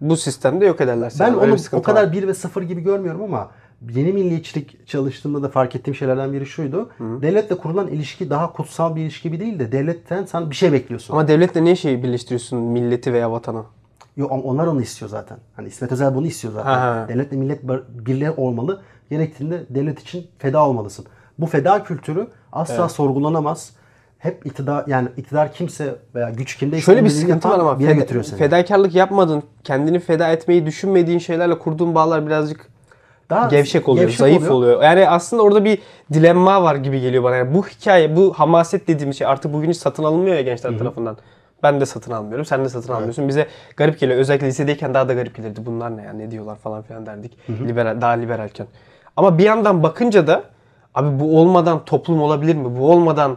bu sistemde yok ederler. seni. ben Öyle onu o kadar var. bir ve sıfır gibi görmüyorum ama yeni milliyetçilik çalıştığımda da fark ettiğim şeylerden biri şuydu. Devletle kurulan ilişki daha kutsal bir ilişki gibi değil de devletten sen bir şey bekliyorsun. Ama devletle niye şeyi birleştiriyorsun milleti veya vatanı? Yok onlar onu istiyor zaten. Hani İsmet Özel bunu istiyor zaten. Ha. Devletle millet birliği olmalı. Gerektiğinde devlet için feda olmalısın. Bu feda kültürü asla sorgulanamaz. Hep iktidar yani iktidar kimse veya güç kimdeyse Şöyle bir sıkıntı var ama bir yere feda- götürüyor seni. fedakarlık yapmadın, kendini feda etmeyi düşünmediğin şeylerle kurduğun bağlar birazcık Daha gevşek oluyor, gevşek zayıf oluyor. Yani aslında orada bir dilemma var gibi geliyor bana. Yani bu hikaye, bu hamaset dediğimiz şey artık bugün hiç satın alınmıyor ya gençler tarafından. Ben de satın almıyorum, sen de satın almıyorsun. Bize garip geliyor. Özellikle lisedeyken daha da garip gelirdi. Bunlar ne ya, ne diyorlar falan filan derdik. Liberal, daha liberalken. Ama bir yandan bakınca da abi bu olmadan toplum olabilir mi? Bu olmadan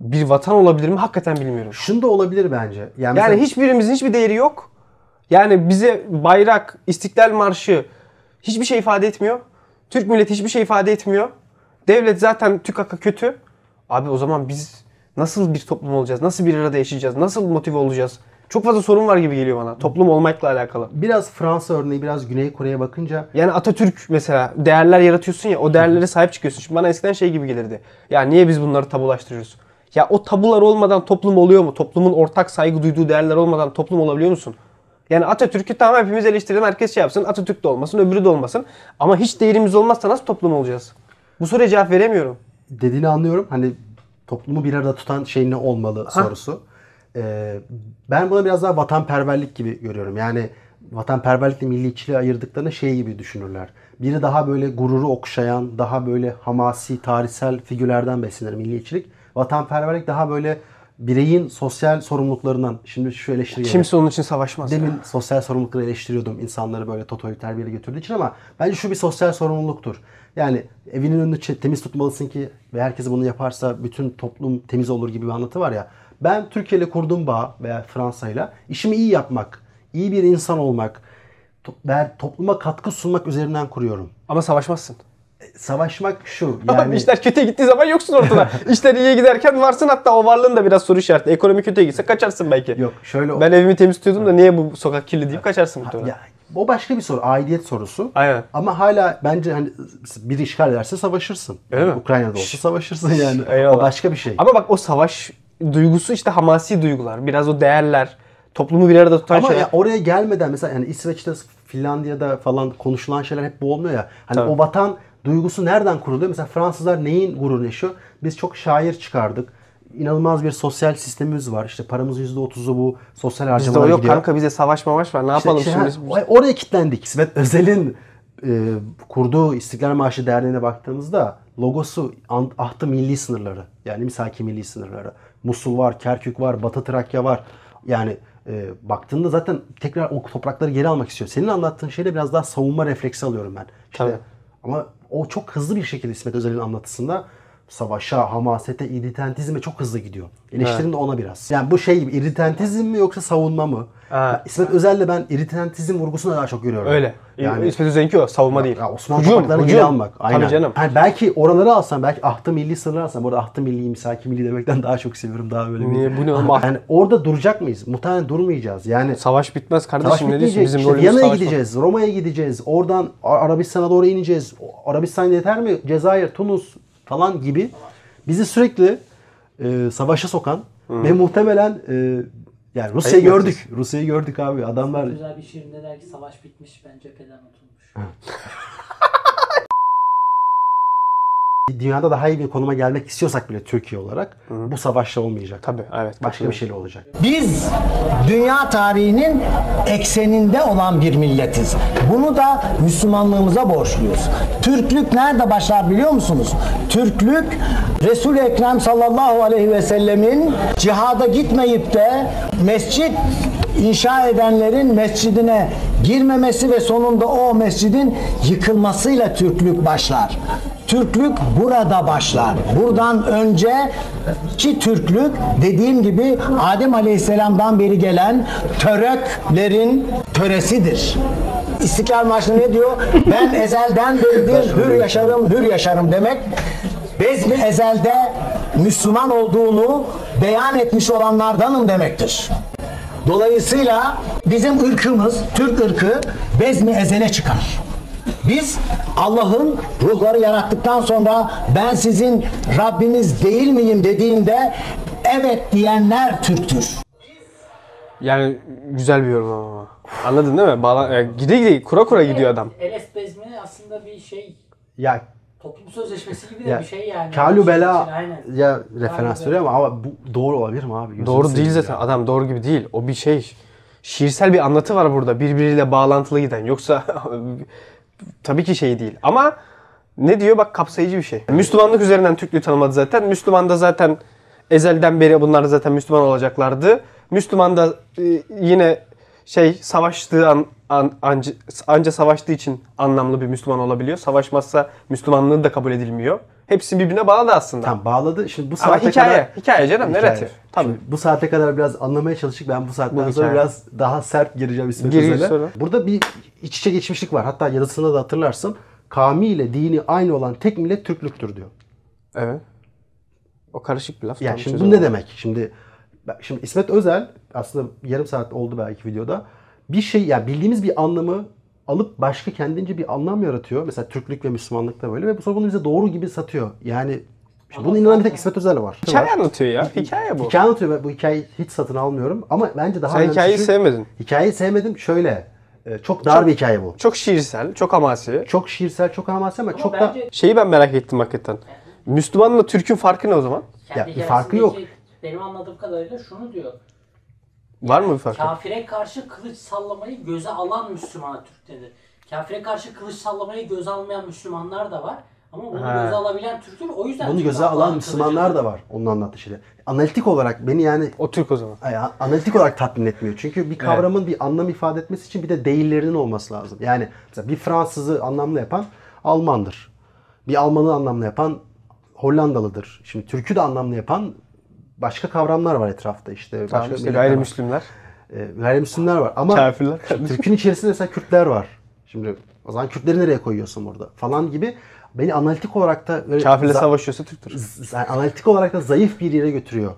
bir vatan olabilir mi? Hakikaten bilmiyorum. Şunu da olabilir bence. Yani, Yani mesela- hiçbirimizin hiçbir değeri yok. Yani bize bayrak, İstiklal Marşı hiçbir şey ifade etmiyor. Türk milleti hiçbir şey ifade etmiyor. Devlet zaten TÜKAK'a kötü. Abi o zaman biz nasıl bir toplum olacağız? Nasıl bir arada yaşayacağız? Nasıl motive olacağız? Çok fazla sorun var gibi geliyor bana. Toplum olmakla alakalı. Biraz Fransa örneği, biraz Güney Kore'ye bakınca Yani Atatürk mesela değerler yaratıyorsun ya o değerlere sahip çıkıyorsun. Şimdi bana eskiden şey gibi gelirdi. Ya niye biz bunları tabulaştırıyoruz? Ya o tabular olmadan toplum oluyor mu? Toplumun ortak saygı duyduğu değerler olmadan toplum olabiliyor musun? Yani Atatürk'ü tamam hepimiz eleştirelim herkes şey yapsın. Atatürk de olmasın öbürü de olmasın. Ama hiç değerimiz olmazsa nasıl toplum olacağız? Bu soruya cevap veremiyorum. dediğini anlıyorum. Hani toplumu bir arada tutan şey ne olmalı sorusu. Ee, ben buna biraz daha vatanperverlik gibi görüyorum. Yani vatanperverlikle milliyetçiliği ayırdıklarını şey gibi düşünürler. Biri daha böyle gururu okşayan, daha böyle hamasi, tarihsel figürlerden beslenir milliyetçilik. Vatanperverlik daha böyle bireyin sosyal sorumluluklarından. Şimdi şu eleştiri Kimse onun için savaşmaz. ya. Demin sosyal sorumlulukları eleştiriyordum insanları böyle totaliter bir yere götürdüğü için ama bence şu bir sosyal sorumluluktur. Yani evinin önünü temiz tutmalısın ki ve herkes bunu yaparsa bütün toplum temiz olur gibi bir anlatı var ya. Ben Türkiye ile kurduğum bağ veya Fransa ile işimi iyi yapmak, iyi bir insan olmak, to- ve topluma katkı sunmak üzerinden kuruyorum. Ama savaşmazsın. Savaşmak şu Abi yani işler kötüye gittiği zaman yoksun ortada. <laughs> işler iyiye giderken varsın hatta o varlığın da biraz soru işareti. Ekonomi kötüye gitse kaçarsın belki. yok şöyle Ben evimi temiz tutuyordum da niye bu sokak kirli deyip kaçarsın muhtemelen. ya, o başka bir soru, aidiyet sorusu. Aynen. Ama hala bence hani bir işgal ederse savaşırsın. Öyle mi? Ukrayna'da olsa savaşırsın yani. Eyvallah. O başka bir şey. Ama bak o savaş duygusu işte hamasi duygular. Biraz o değerler. Toplumu bir arada tutan Ama şeyler. ya oraya gelmeden mesela yani İsveç'te, Finlandiya'da falan konuşulan şeyler hep bu olmuyor ya. Hani Tabii. o vatan duygusu nereden kuruluyor? Mesela Fransızlar neyin gururunu yaşıyor? Biz çok şair çıkardık. İnanılmaz bir sosyal sistemimiz var. İşte paramızın %30'u bu sosyal Bizde harcamalara o yok gidiyor. kanka bize savaş mavaş var. Ne yapalım işte şimdi? ha, oraya kilitlendik. İsmet Özel'in e, kurduğu İstiklal Marşı Derneği'ne baktığımızda logosu ahtı milli sınırları. Yani misaki milli sınırları. Musul var, Kerkük var, Batı Trakya var. Yani e, baktığında zaten tekrar o toprakları geri almak istiyor. Senin anlattığın şeyde biraz daha savunma refleksi alıyorum ben. İşte, Tabii. ama o çok hızlı bir şekilde İsmet Özel'in anlatısında savaşa, hamasete, irritantizme çok hızlı gidiyor. Eleştirim de ona biraz. Yani bu şey gibi irritantizm mi yoksa savunma mı? Ha. İsmet Özel'le ben irritantizm vurgusunu daha çok görüyorum. Öyle. Yani İsmet Özel'inki o. Savunma değil. ya Osmanlı Hücum, topraklarını geri almak. Aynen. Tabii canım. Yani belki oraları alsam, belki ahtı milli sınırı alsam. Burada ahtı milli, misaki milli demekten daha çok seviyorum. Daha böyle bir... Niye? Bu ne oğlum? <laughs> Yani orada duracak mıyız? Muhtemelen durmayacağız. Yani Savaş bitmez Savaş kardeşim ne diyorsun? bitmeyecek. Bizim İşte rolümüz Viyana'ya gideceğiz, Roma'ya gideceğiz. Oradan Arabistan'a doğru ineceğiz. Arabistan yeter mi? Cezayir, Tunus falan gibi bizi sürekli e, savaşa sokan ve muhtemelen e, yani Rusya'yı Ayıp gördük. Rusya'yı gördük abi. Adamlar Güzel bir şiirinde der ki savaş bitmiş ben cepheden unutulmuş. <laughs> dünyada daha iyi bir konuma gelmek istiyorsak bile Türkiye olarak bu savaşla olmayacak. Tabii evet. Başka bir şeyle olacak. Biz dünya tarihinin ekseninde olan bir milletiz. Bunu da Müslümanlığımıza borçluyuz. Türklük nerede başlar biliyor musunuz? Türklük Resul-i Ekrem sallallahu aleyhi ve sellemin cihada gitmeyip de mescit inşa edenlerin mescidine girmemesi ve sonunda o mescidin yıkılmasıyla Türklük başlar. Türklük burada başlar. Buradan önceki Türklük dediğim gibi Adem Aleyhisselam'dan beri gelen töreklerin töresidir. İstiklal Marşı ne diyor? Ben ezelden beridir hür yaşarım, hür yaşarım demek. Bezmi ezelde Müslüman olduğunu beyan etmiş olanlardanım demektir. Dolayısıyla bizim ırkımız, Türk ırkı bezmi ezele çıkar. Biz Allah'ın ruhları yarattıktan sonra ben sizin Rabbiniz değil miyim dediğinde evet diyenler Türktür. Yani güzel bir yorum ama. Anladın değil mi? Bağla, e, gide gide kura kura gidiyor adam. Eles bezmi aslında bir şey Ya toplum sözleşmesi gibi de Ya, bir şey yani. Kalu Şey bela için, aynen. ya referans veriyor ama, ama bu doğru olabilir mi abi? Gözünü Doğru değil zaten. ya. Adam doğru gibi değil. O bir şey. Şiirsel bir anlatı var burada. Birbiriyle bağlantılı giden. Yoksa <laughs> tabii ki şey değil. Ama ne diyor bak kapsayıcı bir şey. Müslümanlık üzerinden Türklüğü tanımadı zaten. Müslüman da zaten ezelden beri bunlar zaten Müslüman olacaklardı. Müslüman da e, yine şey savaştığı an, an anca, anca savaştığı için anlamlı bir Müslüman olabiliyor. Savaşmazsa Müslümanlığı da kabul edilmiyor. Hepsi birbirine bağlı aslında. Tamam bağladı. Şimdi bu Ama saate hikaye, kadar hikaye canım, Hikaye. narratif. Tabii. Şimdi bu saate kadar biraz anlamaya çalıştık. Ben bu saatten Bu sonra hikaye. biraz daha sert gireceğim İsmet Özel'e. Burada bir iç içe geçmişlik var. Hatta yazısında da hatırlarsın. kavmi ile dini aynı olan tek millet Türklüktür diyor. Evet. O karışık bir laf. Yani tam şimdi bu ne demek? Şimdi şimdi İsmet Özel aslında yarım saat oldu belki videoda. Bir şey yani bildiğimiz bir anlamı alıp başka kendince bir anlam yaratıyor. Mesela Türklük ve Müslümanlık da böyle ve sonra bunu bize doğru gibi satıyor. Yani şimdi bunu inanan bir tek İsmet Özel var. Hikaye anlatıyor ya. Hikaye bu. Hikaye anlatıyor ve bu hikayeyi hiç satın almıyorum. Ama bence daha Sen önemlisi hikayeyi şu- sevmedin. Hikayeyi sevmedim. Şöyle e, çok dar bir hikaye bu. Çok şiirsel, çok hamasi. Çok şiirsel, çok hamasi ama, Ama çok da bence Şeyi ben merak ettim hakikaten. Müslümanla Türk'ün farkı ne o zaman? kendi Ya, bir farkı yok. Benim anladığım kadarıyla şunu diyor. Var mı bir farkı? Kafire karşı kılıç sallamayı göze alan Müslümana Türk denir. Kafire karşı kılıç sallamayı göze almayan Müslümanlar da var. Ama bunu Ha. göze alabilen Türktür. O yüzden bunu Türk göze Allah'ın alan Müslümanlar da var. Onun anlattığı şeyler. Analitik olarak beni yani O Türk o zaman. Ay, analitik olarak tatmin etmiyor. Çünkü bir kavramın bir anlam ifade etmesi için bir de değillerinin olması lazım. Yani mesela bir Fransızı anlamlı yapan Almandır. Bir Almanı anlamlı yapan Hollandalıdır. Şimdi Türk'ü de anlamlı yapan başka kavramlar var etrafta işte. Tamam başka işte milletler var. gayrimüslimler. Ee, gayrimüslimler var. Ama Kafirler. Türk'ün içerisinde mesela Kürtler var. Şimdi o zaman Kürtleri nereye koyuyorsun burada falan gibi beni analitik olarak da böyle Kafirle savaşıyorsa Türktür. yani analitik olarak da zayıf bir yere götürüyor.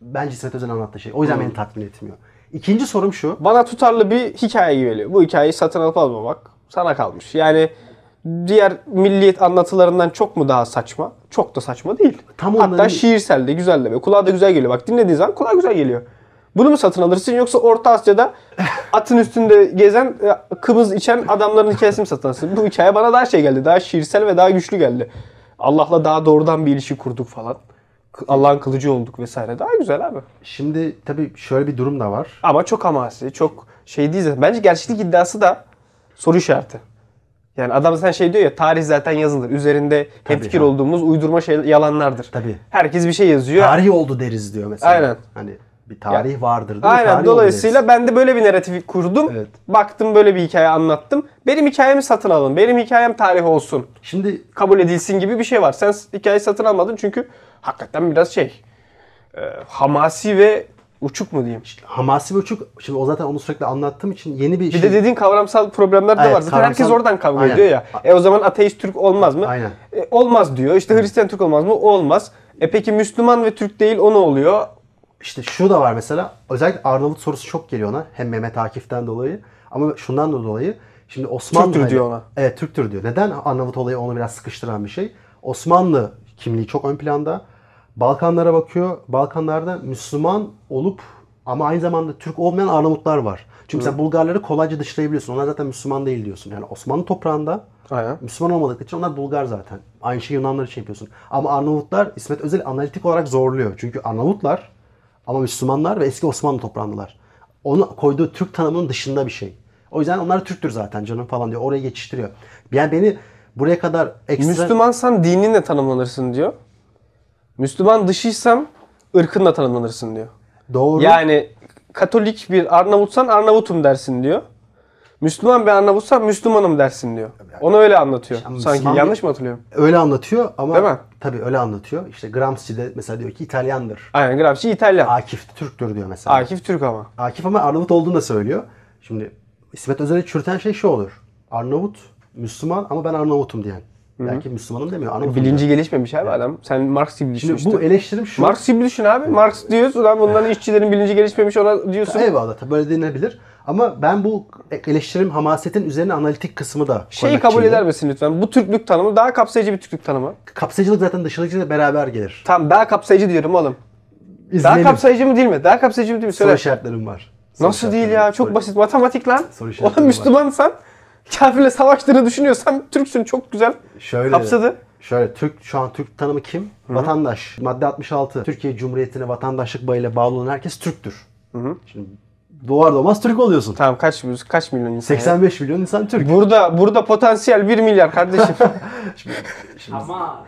Bence İsmet Özel'in anlattığı şey. O yüzden beni tatmin etmiyor. İkinci sorum şu. Bana tutarlı bir hikaye geliyor. Bu hikayeyi satın alıp almamak sana kalmış. Yani diğer milliyet anlatılarından çok mu daha saçma? Çok da saçma değil. Tam Hatta onların- şiirsel de güzel de ve kulağa da güzel geliyor. Bak dinlediğin zaman kulağa güzel geliyor. Bunu mu satın alırsın yoksa Orta Asya'da <laughs> atın üstünde gezen, e, kımız içen adamların hikayesini mi satın alırsın? Bu hikaye bana daha şey geldi. Daha şiirsel ve daha güçlü geldi. Allah'la daha doğrudan bir ilişki kurduk falan. Allah'ın kılıcı olduk vesaire. Daha güzel abi. Şimdi tabii şöyle bir durum da var. Ama çok hamasi, çok şey değil zaten. Bence gerçeklik iddiası da soru işareti. Yani adam sen şey diyor ya tarih zaten yazılır. Üzerinde hemfikir ha. olduğumuz uydurma şey yalanlardır. Tabii. Herkes bir şey yazıyor. Tarih oldu deriz diyor mesela. Aynen. Hani bir tarih vardır değil mi? Aynen. Tarih Dolayısıyla ben de böyle bir narratif kurdum. Evet. Baktım böyle bir hikaye anlattım. Benim hikayemi satın alın. Benim hikayem tarih olsun. Şimdi Kabul edilsin gibi bir şey var. Sen hikayeyi satın almadın çünkü hakikaten biraz şey e, hamasi ve uçuk mu diyeyim. Hamasi ve uçuk. Şimdi o zaten onu sürekli anlattığım için yeni bir Bir şey. de dediğin kavramsal problemler de Evet, var. Zaten herkes kavramsal- oradan kavga Aynen. ediyor ya. E o zaman ateist Türk olmaz mı? Aynen. E, olmaz diyor. İşte Hristiyan Türk olmaz mı? Olmaz. E peki Müslüman ve Türk değil o ne oluyor? İşte şu da var mesela. Özellikle Arnavut sorusu çok geliyor ona. Hem Mehmet Akif'ten dolayı ama şundan da dolayı. Şimdi Osmanlı Türktür diyor ona. Evet Türktür diyor. Neden Arnavut olayı onu biraz sıkıştıran bir şey? Osmanlı kimliği çok ön planda. Balkanlara bakıyor. Balkanlarda Müslüman olup ama aynı zamanda Türk olmayan Arnavutlar var. Çünkü mesela Bulgarları kolayca dışlayabiliyorsun. Onlar zaten Müslüman değil diyorsun. Yani Osmanlı toprağında Aynen. Müslüman olmadıkları için onlar Bulgar zaten. Aynı şeyi Yunanlar için yapıyorsun. Ama Arnavutlar İsmet Özel analitik olarak zorluyor. Çünkü Arnavutlar ama Müslümanlar ve eski Osmanlı toprağındalar. Onu koyduğu Türk tanımının dışında bir şey. O yüzden onlar Türktür zaten canım falan diyor. Oraya geçiştiriyor. Yani beni buraya kadar ekstra... Müslümansan dininle tanımlanırsın diyor. Müslüman dışıysam ırkınla tanımlanırsın diyor. Doğru. Yani Katolik bir Arnavutsan Arnavutum dersin diyor. Müslüman bir Arnavutsan Müslümanım dersin diyor. Onu öyle anlatıyor. Ama Sanki Müslüman yanlış mı hatırlıyorum? Öyle anlatıyor ama... Değil mi? Tabii öyle anlatıyor. İşte Gramsci de mesela diyor ki İtalyandır. Aynen Gramsci İtalyan. Akif Türktür diyor mesela. Akif Türk ama. Akif ama Arnavut olduğunu da söylüyor. Şimdi İsmet Özel'i çürüten şey şu olur. Arnavut, Müslüman ama ben Arnavut'um diyen. Belki Müslümanım demiyor. Arnavut'um Bilinci diyor. gelişmemiş abi adam. Sen Marx gibi düşün Şimdi işte. bu eleştirim şu. Marx gibi düşün abi. Marx diyorsun lan bunların işçilerin bilinci gelişmemiş ona diyorsun. Eyvallah tabii böyle denilebilir. Ama ben bu eleştirim hamasetin üzerine analitik kısmı da Şeyi kabul eder misin lütfen? Bu Türklük tanımı daha kapsayıcı bir Türklük tanımı. Kapsayıcılık zaten dışılıkçılıkla beraber gelir. Tamam daha kapsayıcı diyorum oğlum. Daha İzleyelim. kapsayıcı mı değil mi? Daha kapsayıcı mı değil mi? Soru Söyle. işaretlerim var. Soru Nasıl değil ya? Çok Soru- basit. Matematik lan. Soru Oğlum var. Kafirle savaştığını düşünüyorsan Türksün. Çok güzel. Şöyle, Kapsadı. Şöyle Türk şu an Türk tanımı kim? Vatandaş. Madde 66. Türkiye Cumhuriyeti'ne vatandaşlık bağıyla bağlı olan herkes Türktür. Şimdi doğar doğmaz Türk oluyorsun. Tamam kaç kaç milyon insan? ya? 85 milyon insan Türk. Burada burada potansiyel 1 milyar kardeşim. <laughs> Ama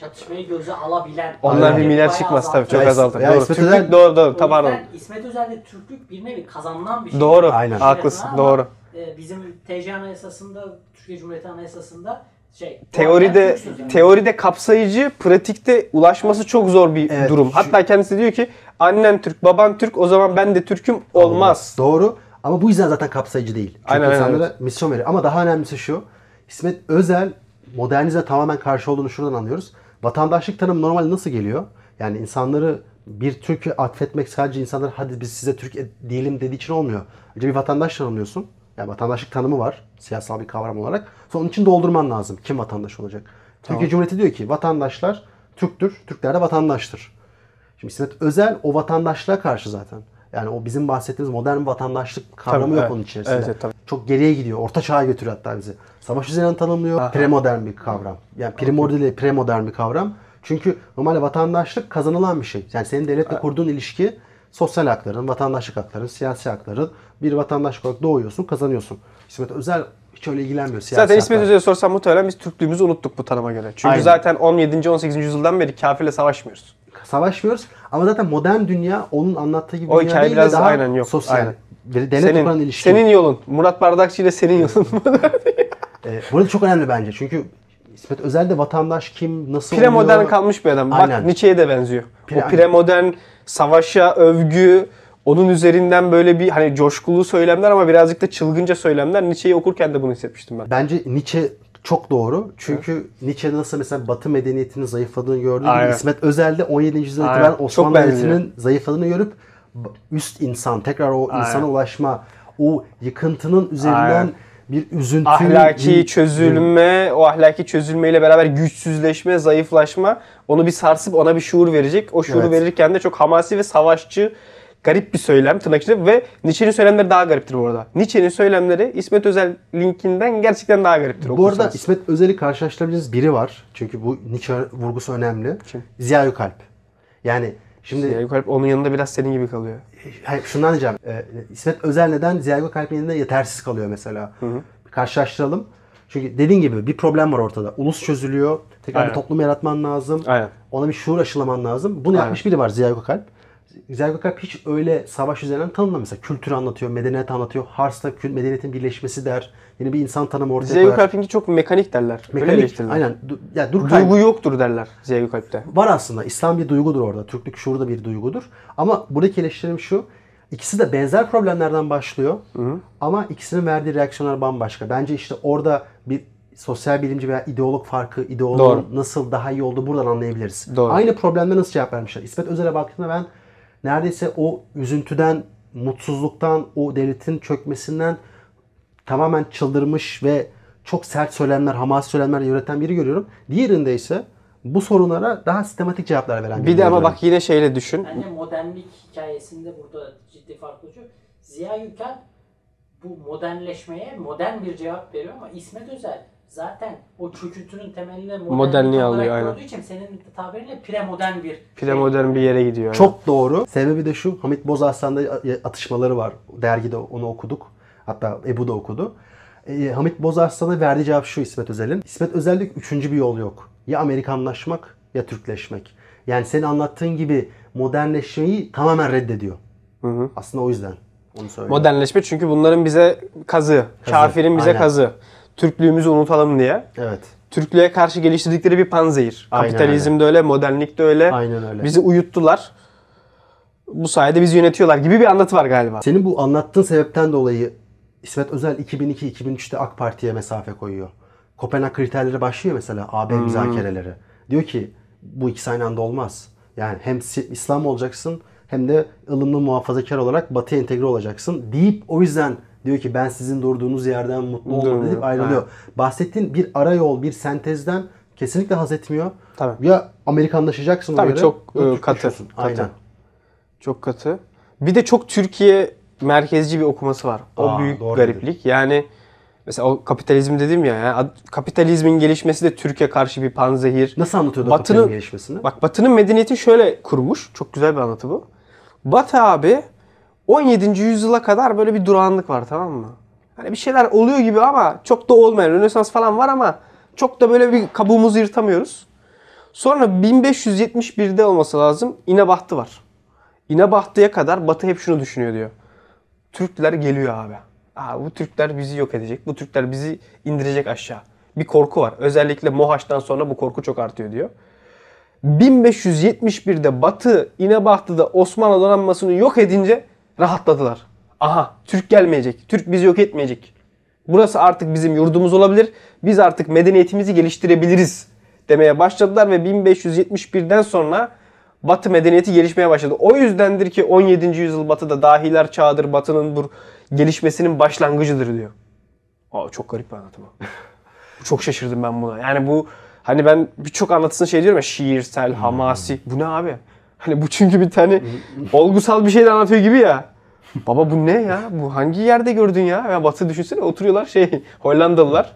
çatışmayı göze alabilen. Onlar bir milyar çıkmaz tabii çok Ya azaltır. ya Doğru. İsmet Türklük Özel- doğru doğru tabii pardon. İsmet Özel'de Türklük bir nevi kazanılan bir şey. Doğru. Aynen. Haklısın. Ama, Doğru. E, bizim TC Anayasası'nda, Türkiye Cumhuriyeti Anayasası'nda şey... Teoride yani. teoride kapsayıcı, pratikte ulaşması çok zor bir Evet, durum. şu- Hatta kendisi diyor ki annen Türk, baban Türk, o zaman ben de Türk'üm olmaz. Doğru. Ama bu yüzden zaten kapsayıcı değil. Çünkü Aynen, aynen, insanlara misyon veriyor. Ama daha önemlisi şu. İsmet Özel modernize tamamen karşı olduğunu şuradan anlıyoruz. Vatandaşlık tanımı normalde nasıl geliyor? Yani insanları bir Türk'e atfetmek sadece insanlar hadi biz size Türk e- diyelim dediği için olmuyor. Önce bir vatandaş tanımlıyorsun. Yani vatandaşlık tanımı var siyasal bir kavram olarak. Sonra onun için doldurman lazım. Kim vatandaş olacak? Türkiye Cumhuriyeti diyor ki vatandaşlar Türktür, Türkler de vatandaştır. Şimdi İsmet Özel o vatandaşlığa karşı zaten. Yani o bizim bahsettiğimiz modern vatandaşlık kavramı Tabii, yok evet. onun içerisinde. Evet, evet, tabii. Çok geriye gidiyor. Orta çağa götürüyor hatta bizi. Savaş üzerinden tanımlıyor. Premodern bir kavram. Yani primordial değil, premodern bir kavram. Çünkü normalde vatandaşlık kazanılan bir şey. Yani senin devletle kurduğun ilişki sosyal hakların, vatandaşlık hakların, siyasi hakların bir vatandaş olarak doğuyorsun, kazanıyorsun. İsmet Özel hiç öyle ilgilenmiyor siyasi Zaten İsmet. Özel'e sorsam muhtemelen biz Türklüğümüzü unuttuk bu tanıma göre. Çünkü Aynen. zaten 17. 18. yüzyıldan beri kafirle savaşmıyoruz. savaşmıyoruz. Ama zaten modern dünya onun anlattığı gibi O dünya değil de biraz daha aynen yok. sosyal. Aynen. Devlet kuran ilişki. senin yolun. Murat Bardakçı ile senin yolun. <laughs> Ee, burada çok önemli bence. Çünkü İsmet Özel de vatandaş kim, nasıl premodern oluyor? kalmış bir adam. Bak Aynen. Nietzsche'ye de benziyor. Pre- o premodern savaşa övgü, onun üzerinden böyle bir hani coşkulu söylemler ama birazcık da çılgınca söylemler. Nietzsche'yi okurken de bunu hissetmiştim ben. Bence Nietzsche çok doğru. Çünkü Nietzsche nasıl mesela Batı medeniyetinin zayıfladığını gördüğü gibi Aynen. İsmet Özel de 17. yüzyıldan Aynen. itibaren Osmanlı. Devleti'nin zayıfladığını görüp üst insan, tekrar o Aynen. insana ulaşma, o yıkıntının üzerinden Aynen. Bir üzüntü, ahlaki bir- çözülme, o ahlaki çözülmeyle beraber güçsüzleşme, zayıflaşma onu bir sarsıp ona bir şuur verecek. O şuuru Evet. verirken de çok hamasi ve savaşçı garip bir söylem tırnak içinde ve Nietzsche'nin söylemleri daha gariptir bu arada. Nietzsche'nin söylemleri İsmet Özel linkinden gerçekten daha gariptir. Bu arada. İsmet Özel'i karşılaştırabileceğiniz biri var. Çünkü bu Nietzsche vurgusu önemli. Kim? Ziya Gökalp. Yani şimdi Yani Kalp onun yanında biraz senin gibi kalıyor. Hayır, şundan diyeceğim. Ee, İsmet Özel neden Ziya Gökalp'in yanında yetersiz kalıyor mesela? Bir Karşılaştıralım. Çünkü dediğin gibi bir problem var ortada. Ulus çözülüyor. Tekrar Aynen. bir toplum yaratman lazım. Aynen. Ona bir şuur aşılaman lazım. Bunu yapmış biri var Ziya Gökalp. Ziya Gökalp hiç öyle savaş üzerinden tanımlamıyor. Mesela kültürü anlatıyor, medeniyeti anlatıyor. Hars'ta medeniyetin birleşmesi der. Yeni bir insan tanımı ortaya koyar. Gökalp'inki çok mekanik derler. Mekanik, aynen. Du- ya Durkheim Duygu yoktur derler Ziya Gökalp'te. var aslında. İslam bir duygudur orada. Türklük şuuru da bir duygudur. Ama buradaki eleştirim şu. İkisi de benzer problemlerden başlıyor. Ama ikisinin verdiği reaksiyonlar bambaşka. Bence işte orada bir sosyal bilimci veya ideolog farkı, ideologun nasıl daha iyi olduğu buradan anlayabiliriz. Doğru. Aynı problemde nasıl cevap vermişler? İsmet Özel'e baktığımda ben neredeyse o üzüntüden, mutsuzluktan, o devletin çökmesinden tamamen çıldırmış ve çok sert söylemler, hamasi söylemler üreten biri görüyorum. Diğerinde ise bu sorunlara daha sistematik cevaplar veren Bir biri de ama bak yine şeyle düşün. Bence modernlik hikayesinde burada ciddi fark oluşuyor. Ziya Yükel bu modernleşmeye modern bir cevap veriyor ama İsmet Özel zaten o çöküntünün temeline Modernliği alıyor, aynen. koyduğu için senin tabiriyle premodern bir Premodern bir yere gidiyor. yani. Çok doğru. Sebebi de şu. Hamit Bozarslan'da atışmaları var. Dergide onu okuduk. Hatta Ebu da okudu. E, Hamit Bozarslan'a verdiği cevap şu İsmet Özel'in. İsmet Özel'de üçüncü bir yol yok. Ya Amerikanlaşmak ya Türkleşmek. Yani senin anlattığın gibi modernleşmeyi tamamen reddediyor. Aslında o yüzden onu söylüyorum. Modernleşme çünkü bunların bize kazı. Kafirin bize aynen. kazı. Türklüğümüzü unutalım diye. Evet. Türklüğe karşı geliştirdikleri bir panzehir. Aynen Kapitalizm de öyle, modernlik de öyle. Aynen öyle. Bizi uyuttular. Bu sayede bizi yönetiyorlar gibi bir anlatı var galiba. Senin bu anlattığın sebepten dolayı İsmet Özel 2002-2003'te AK Parti'ye mesafe koyuyor. Kopenhag kriterleri başlıyor mesela AB müzakereleri. Diyor ki bu ikisi aynı anda olmaz. Yani hem İslam olacaksın hem de ılımlı muhafazakar olarak Batı'ya entegre olacaksın deyip o yüzden diyor ki ben sizin durduğunuz yerden mutlu Durmuyor. deyip ayrılıyor. Bahsettiğin bir ara yol, bir sentezden kesinlikle haz etmiyor. Tabii. Ya Amerikanlaşacaksın Tabii ona göre, çok, ya e, katı, katı. Aynen. Çok katı. Bir de çok Türkiye merkezci bir okuması var. O Aa, büyük doğru gariplik. Yani mesela o kapitalizm dedim ya, yani kapitalizmin gelişmesi de Türkiye karşı bir panzehir. Nasıl anlatıyordu Batı'nın- gelişmesini? Bak Batı'nın medeniyeti şöyle kurmuş. Çok güzel bir anlatı bu. Batı abi 17. yüzyıla kadar böyle bir durağanlık var tamam mı? Hani bir şeyler oluyor gibi ama çok da olmayan. Rönesans falan var ama çok da böyle bir kabuğumuzu yırtamıyoruz. Sonra 1571'de olması lazım İnebahtı var. İnebahtı'ya kadar Batı hep şunu düşünüyor diyor. Türkler geliyor abi. Aa, bu Türkler bizi yok edecek. Bu Türkler bizi indirecek aşağı. Bir korku var. Özellikle Mohaç'tan sonra bu korku çok artıyor diyor. 1571'de Batı İnebahtı'da Osmanlı donanmasını yok edince rahatladılar. Aha Türk gelmeyecek. Türk bizi yok etmeyecek Burası artık bizim yurdumuz olabilir. Biz artık medeniyetimizi geliştirebiliriz demeye başladılar ve 1571'den sonra Batı medeniyeti gelişmeye başladı. O yüzdendir ki 17. yüzyıl Batı'da dahiler çağıdır, Batı'nın bu gelişmesinin başlangıcıdır diyor. Aa, çok garip bir anlatım. <laughs> çok şaşırdım ben buna. Yani bu hani ben birçok anlatısını şey diyorum ya şiirsel, hamasi. Bu ne abi? Hani bu çünkü bir tane olgusal bir şey de anlatıyor gibi ya. Baba bu ne ya? Bu hangi yerde gördün ya? Ya Batı düşünsene oturuyorlar şey <laughs> Hollandalılar.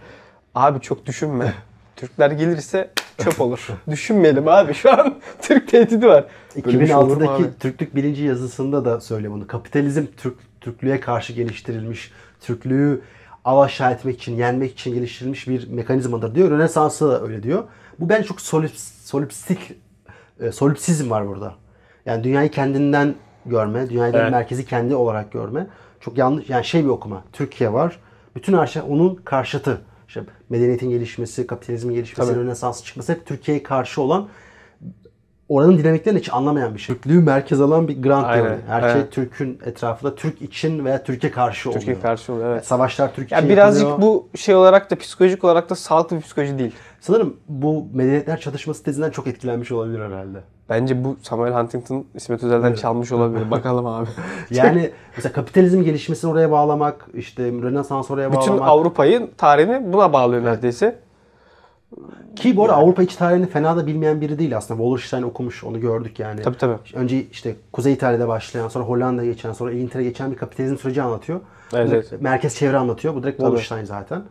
Abi çok düşünme. <laughs> Türkler gelirse çöp olur. Düşünmeyelim abi. Şu an <laughs> Türk tehdidi var. Böyle bir şey olur mu 2006'daki abi? Türklük bilinci yazısında da söyle bunu. Kapitalizm Türk Türklüğe karşı geliştirilmiş, Türklüğü av aşağı etmek için, yenmek için geliştirilmiş bir mekanizmadır diyor. Rönesans'ta da öyle diyor. Bu bence çok solips, solipsik, e, solipsizm var burada. Yani dünyayı kendinden görme, dünyayı Evet. merkezi kendi olarak görme. Çok yanlış, yani şey bir okuma. Türkiye var. Bütün her şey onun karşıtı. İşte medeniyetin gelişmesi, kapitalizmin gelişmesi. Rönesans çıkması hep Türkiye'ye karşı olan oranın dinamiklerini hiç anlamayan bir şey. Türklüğü merkez alan bir grand Aynen, teori. Her şey evet. Türk'ün etrafında Türk için veya Türkiye karşı oluyor. Türkiye karşı oluyor evet. Savaşlar Türk için Ya birazcık yapılıyor. bu şey olarak da psikolojik olarak da sağlıklı bir psikoloji değil. Sanırım bu medeniyetler çatışması tezinden çok etkilenmiş olabilir herhalde. Bence bu Samuel Huntington İsmet Özel'den çalmış olabilir. <laughs> Bakalım abi. <laughs> Yani mesela kapitalizm gelişmesini oraya bağlamak, işte Rönesans oraya Bütün bağlamak. Avrupa'yı tarihini buna bağlıyor neredeyse. Ki bu arada Avrupa iç tarihini fena da bilmeyen biri değil aslında. Wallerstein okumuş, onu gördük yani. Tabii, tabii. Önce işte Kuzey İtalya'da başlayan, sonra Hollanda'ya geçen, sonra İngiltere'ye geçen bir kapitalizm süreci anlatıyor. Evet, evet. Merkez çevre anlatıyor. Bu direkt Wallerstein zaten.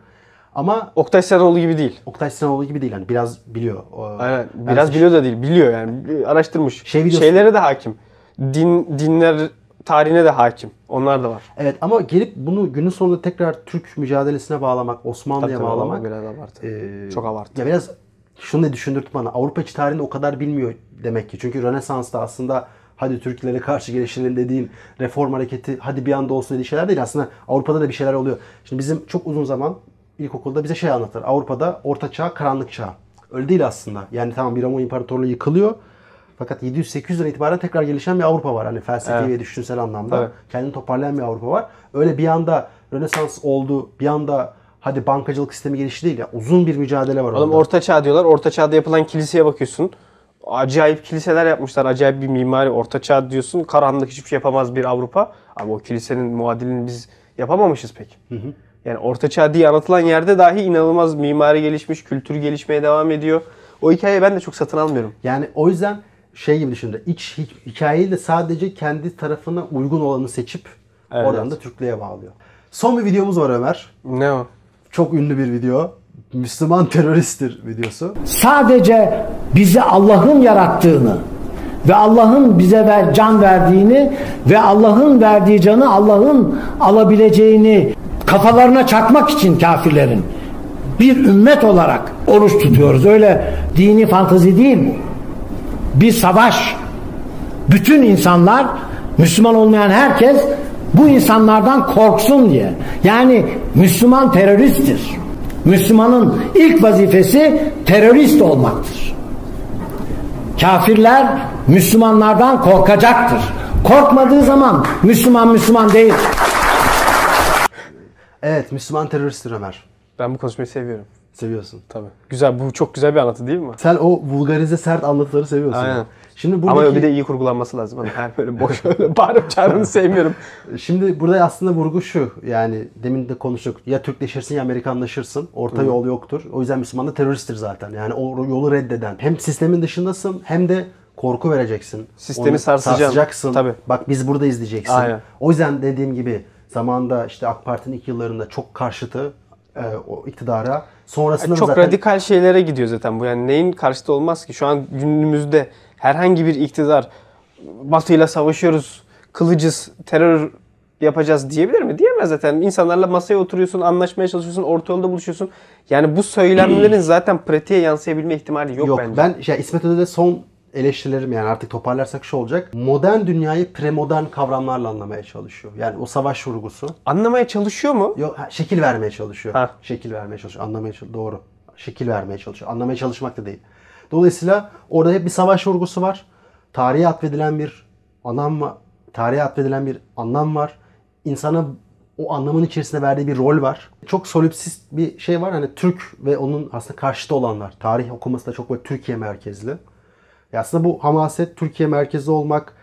Ama Oktay Senoğlu gibi değil. Oktay Sinanoğlu gibi değil. Yani biraz biliyor. Aynen. Biraz biliyor da değil. Biliyor yani. Araştırmış. Şey videosu- Şeylere de hakim. Din dinler tarihine de hakim. Onlar da var. Evet ama gelip bunu günün sonunda tekrar Türk mücadelesine bağlamak, Osmanlı'ya Tabii, bağlamak. ama biraz abartı. e, Çok abartı. Ya biraz şunu da düşündürtü bana. Avrupa iç tarihini o kadar bilmiyor demek ki. Çünkü Rönesans'ta aslında hadi Türklere karşı geliştirelim dediğin reform hareketi hadi bir anda olsun dediği şeyler değil. Aslında Avrupa'da da bir şeyler oluyor. Şimdi bizim çok uzun zaman ilkokulda bize şey anlatır. Avrupa'da orta çağ, karanlık çağ. Öyle değil aslında. Yani tamam bir Roma İmparatorluğu yıkılıyor. Fakat 700-800'den itibaren tekrar gelişen bir Avrupa var. Hani felsefi Evet. ve düşünsel anlamda. Tabii. Kendini toparlayan bir Avrupa var. Öyle bir anda Rönesans oldu, bir anda hadi bankacılık sistemi gelişti değil ya. Uzun bir mücadele var Oğlum orada. Orta Çağ diyorlar. Orta Çağ'da yapılan kiliseye bakıyorsun. Acayip kiliseler yapmışlar. Acayip bir mimari. Orta Çağ diyorsun. Karanlık hiçbir şey yapamaz bir Avrupa. Ama o kilisenin muadilini biz yapamamışız pek. Yani Orta Çağ diye anlatılan yerde dahi inanılmaz mimari gelişmiş, kültür gelişmeye devam ediyor. O hikayeyi ben de çok satın almıyorum. Yani o yüzden şey gibi düşünün. İç hi- hikayeyi de sadece kendi tarafına uygun olanı seçip Evet. oradan da Türklüğe bağlıyor. Son bir videomuz var Ömer. Ne o? Çok ünlü bir video. Müslüman teröristtir videosu. sadece bizi Allah'ın yarattığını ve Allah'ın bize ver, can verdiğini ve Allah'ın verdiği canı Allah'ın alabileceğini kafalarına çakmak için kafirlerin bir ümmet olarak oruç tutuyoruz. Öyle dini fantazi değil. Bir savaş. Bütün insanlar Müslüman olmayan herkes bu insanlardan korksun diye. Yani Müslüman teröristtir. Müslümanın ilk vazifesi terörist olmaktır. Kafirler Müslümanlardan korkacaktır. Korkmadığı zaman Müslüman Müslüman değil. Evet Müslüman teröristtir Ömer. Ben bu konuşmayı seviyorum. Seviyorsun. Tabii. Güzel. Bu çok güzel bir anlatı değil mi? Sen o vulgarize sert anlatıları seviyorsun. Aynen. Şimdi buradaki, Ama bir de iyi kurgulanması lazım. Hani her böyle boş <laughs> öyle bağırıp çağırını sevmiyorum. <laughs> Şimdi burada aslında vurgu şu. Yani demin de konuştuk. Ya Türkleşirsin ya Amerikanlaşırsın. Orta yol yoktur. O yüzden Müslüman da teröristtir zaten. Yani o yolu reddeden. Hem sistemin dışındasın hem de korku vereceksin. Sistemi Onu sarsacaksın. sarsacaksın. Tabii. Bak biz burada izleyeceksin. Aynen. O yüzden dediğim gibi zamanda işte AK Parti'nin ilk yıllarında çok karşıtı e, o iktidara. Sonrasında da Çok zaten radikal şeylere gidiyor zaten bu. Yani neyin karşıtı olmaz ki? Şu an günümüzde herhangi bir iktidar Batı'yla savaşıyoruz, kılıcız, terör yapacağız diyebilir mi? Diyemez zaten. İnsanlarla masaya oturuyorsun, anlaşmaya çalışıyorsun, orta yolda buluşuyorsun. Yani bu söylemlerin <clears throat> zaten pratiğe yansıyabilme ihtimali yok, Yok bence. ben şey, İsmet Özel'de son eleştirilerim yani artık toparlarsak şu olacak. Modern dünyayı premodern kavramlarla anlamaya çalışıyor. Yani o savaş vurgusu. Anlamaya çalışıyor mu? Yok şekil vermeye çalışıyor. Ha. Şekil vermeye çalışıyor. Anlamaya çalışıyor. Doğru. Şekil vermeye çalışıyor. Anlamaya çalışmak da değil. Dolayısıyla orada hep bir savaş vurgusu var. Tarihe atfedilen bir anlam var. Tarihe atfedilen bir anlam var. İnsana o anlamın içerisinde verdiği bir rol var. Çok solipsist bir şey var. Hani Türk ve onun aslında karşıtı olanlar. Tarih okuması da çok böyle Türkiye merkezli. Ya aslında bu hamaset Türkiye merkezli olmak,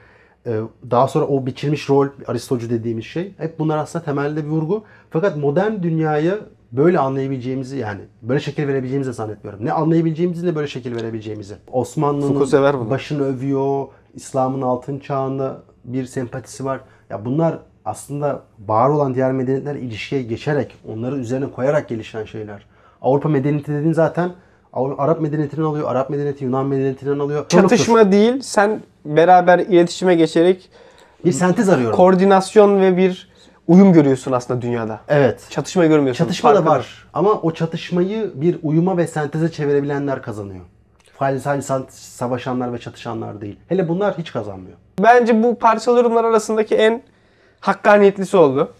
e, daha sonra o biçilmiş rol, Aristocu dediğimiz şey. Hep bunlar aslında temelde bir vurgu. Fakat modern dünyayı böyle anlayabileceğimizi yani böyle şekil verebileceğimizi zannetmiyorum. Ne anlayabileceğimizi ne böyle şekil verebileceğimizi. Osmanlı'nın başını övüyor, İslam'ın altın çağında bir sempatisi var. Ya bunlar aslında var olan diğer medeniyetler ilişkiye geçerek, onları üzerine koyarak gelişen şeyler. Avrupa medeniyeti dediğin zaten Arap medeniyetinden alıyor, Arap medeniyeti Yunan medeniyetinden alıyor. Çatışma değil, sen beraber iletişime geçerek bir sentez arıyorum. koordinasyon ve bir uyum görüyorsun aslında dünyada. evet. Çatışma görmüyorsun. Çatışma da farkında. var ama o çatışmayı bir uyuma ve senteze çevirebilenler kazanıyor. Sadece savaşanlar ve çatışanlar değil. Hele bunlar hiç kazanmıyor. Bence bu parçalı yorumlar arasındaki en hakkaniyetlisi oldu.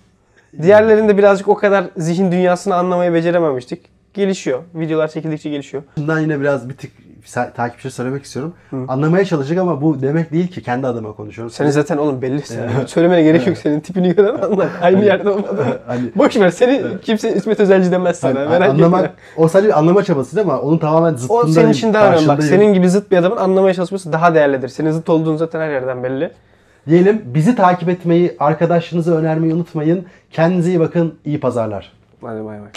Diğerlerinde birazcık o kadar zihin dünyasını anlamayı becerememiştik. Gelişiyor. Videolar çekildikçe gelişiyor. Bundan yine biraz bir tık sa- takipçi söylemek istiyorum. Anlamaya çalışacak ama bu demek değil ki kendi adıma konuşuyorum. Senin zaten oğlum belli. Sen söylemene gerek yok. Senin tipini gören anlar. <laughs> Aynı yerde olmadı. <laughs> Hani- Boş ver. Seni kimse İsmet Özelci demez sana. Hani merak anlamak, etme. o sadece bir anlama çabası değil mi? Onun tamamen zıttında O senin için daha önemli. Bak senin gibi zıt bir adamın anlamaya çalışması daha değerlidir. Senin zıt olduğun zaten her yerden belli. Diyelim bizi takip etmeyi, arkadaşlarınıza önermeyi unutmayın. Kendinize iyi bakın. İyi pazarlar. Hadi bay bay.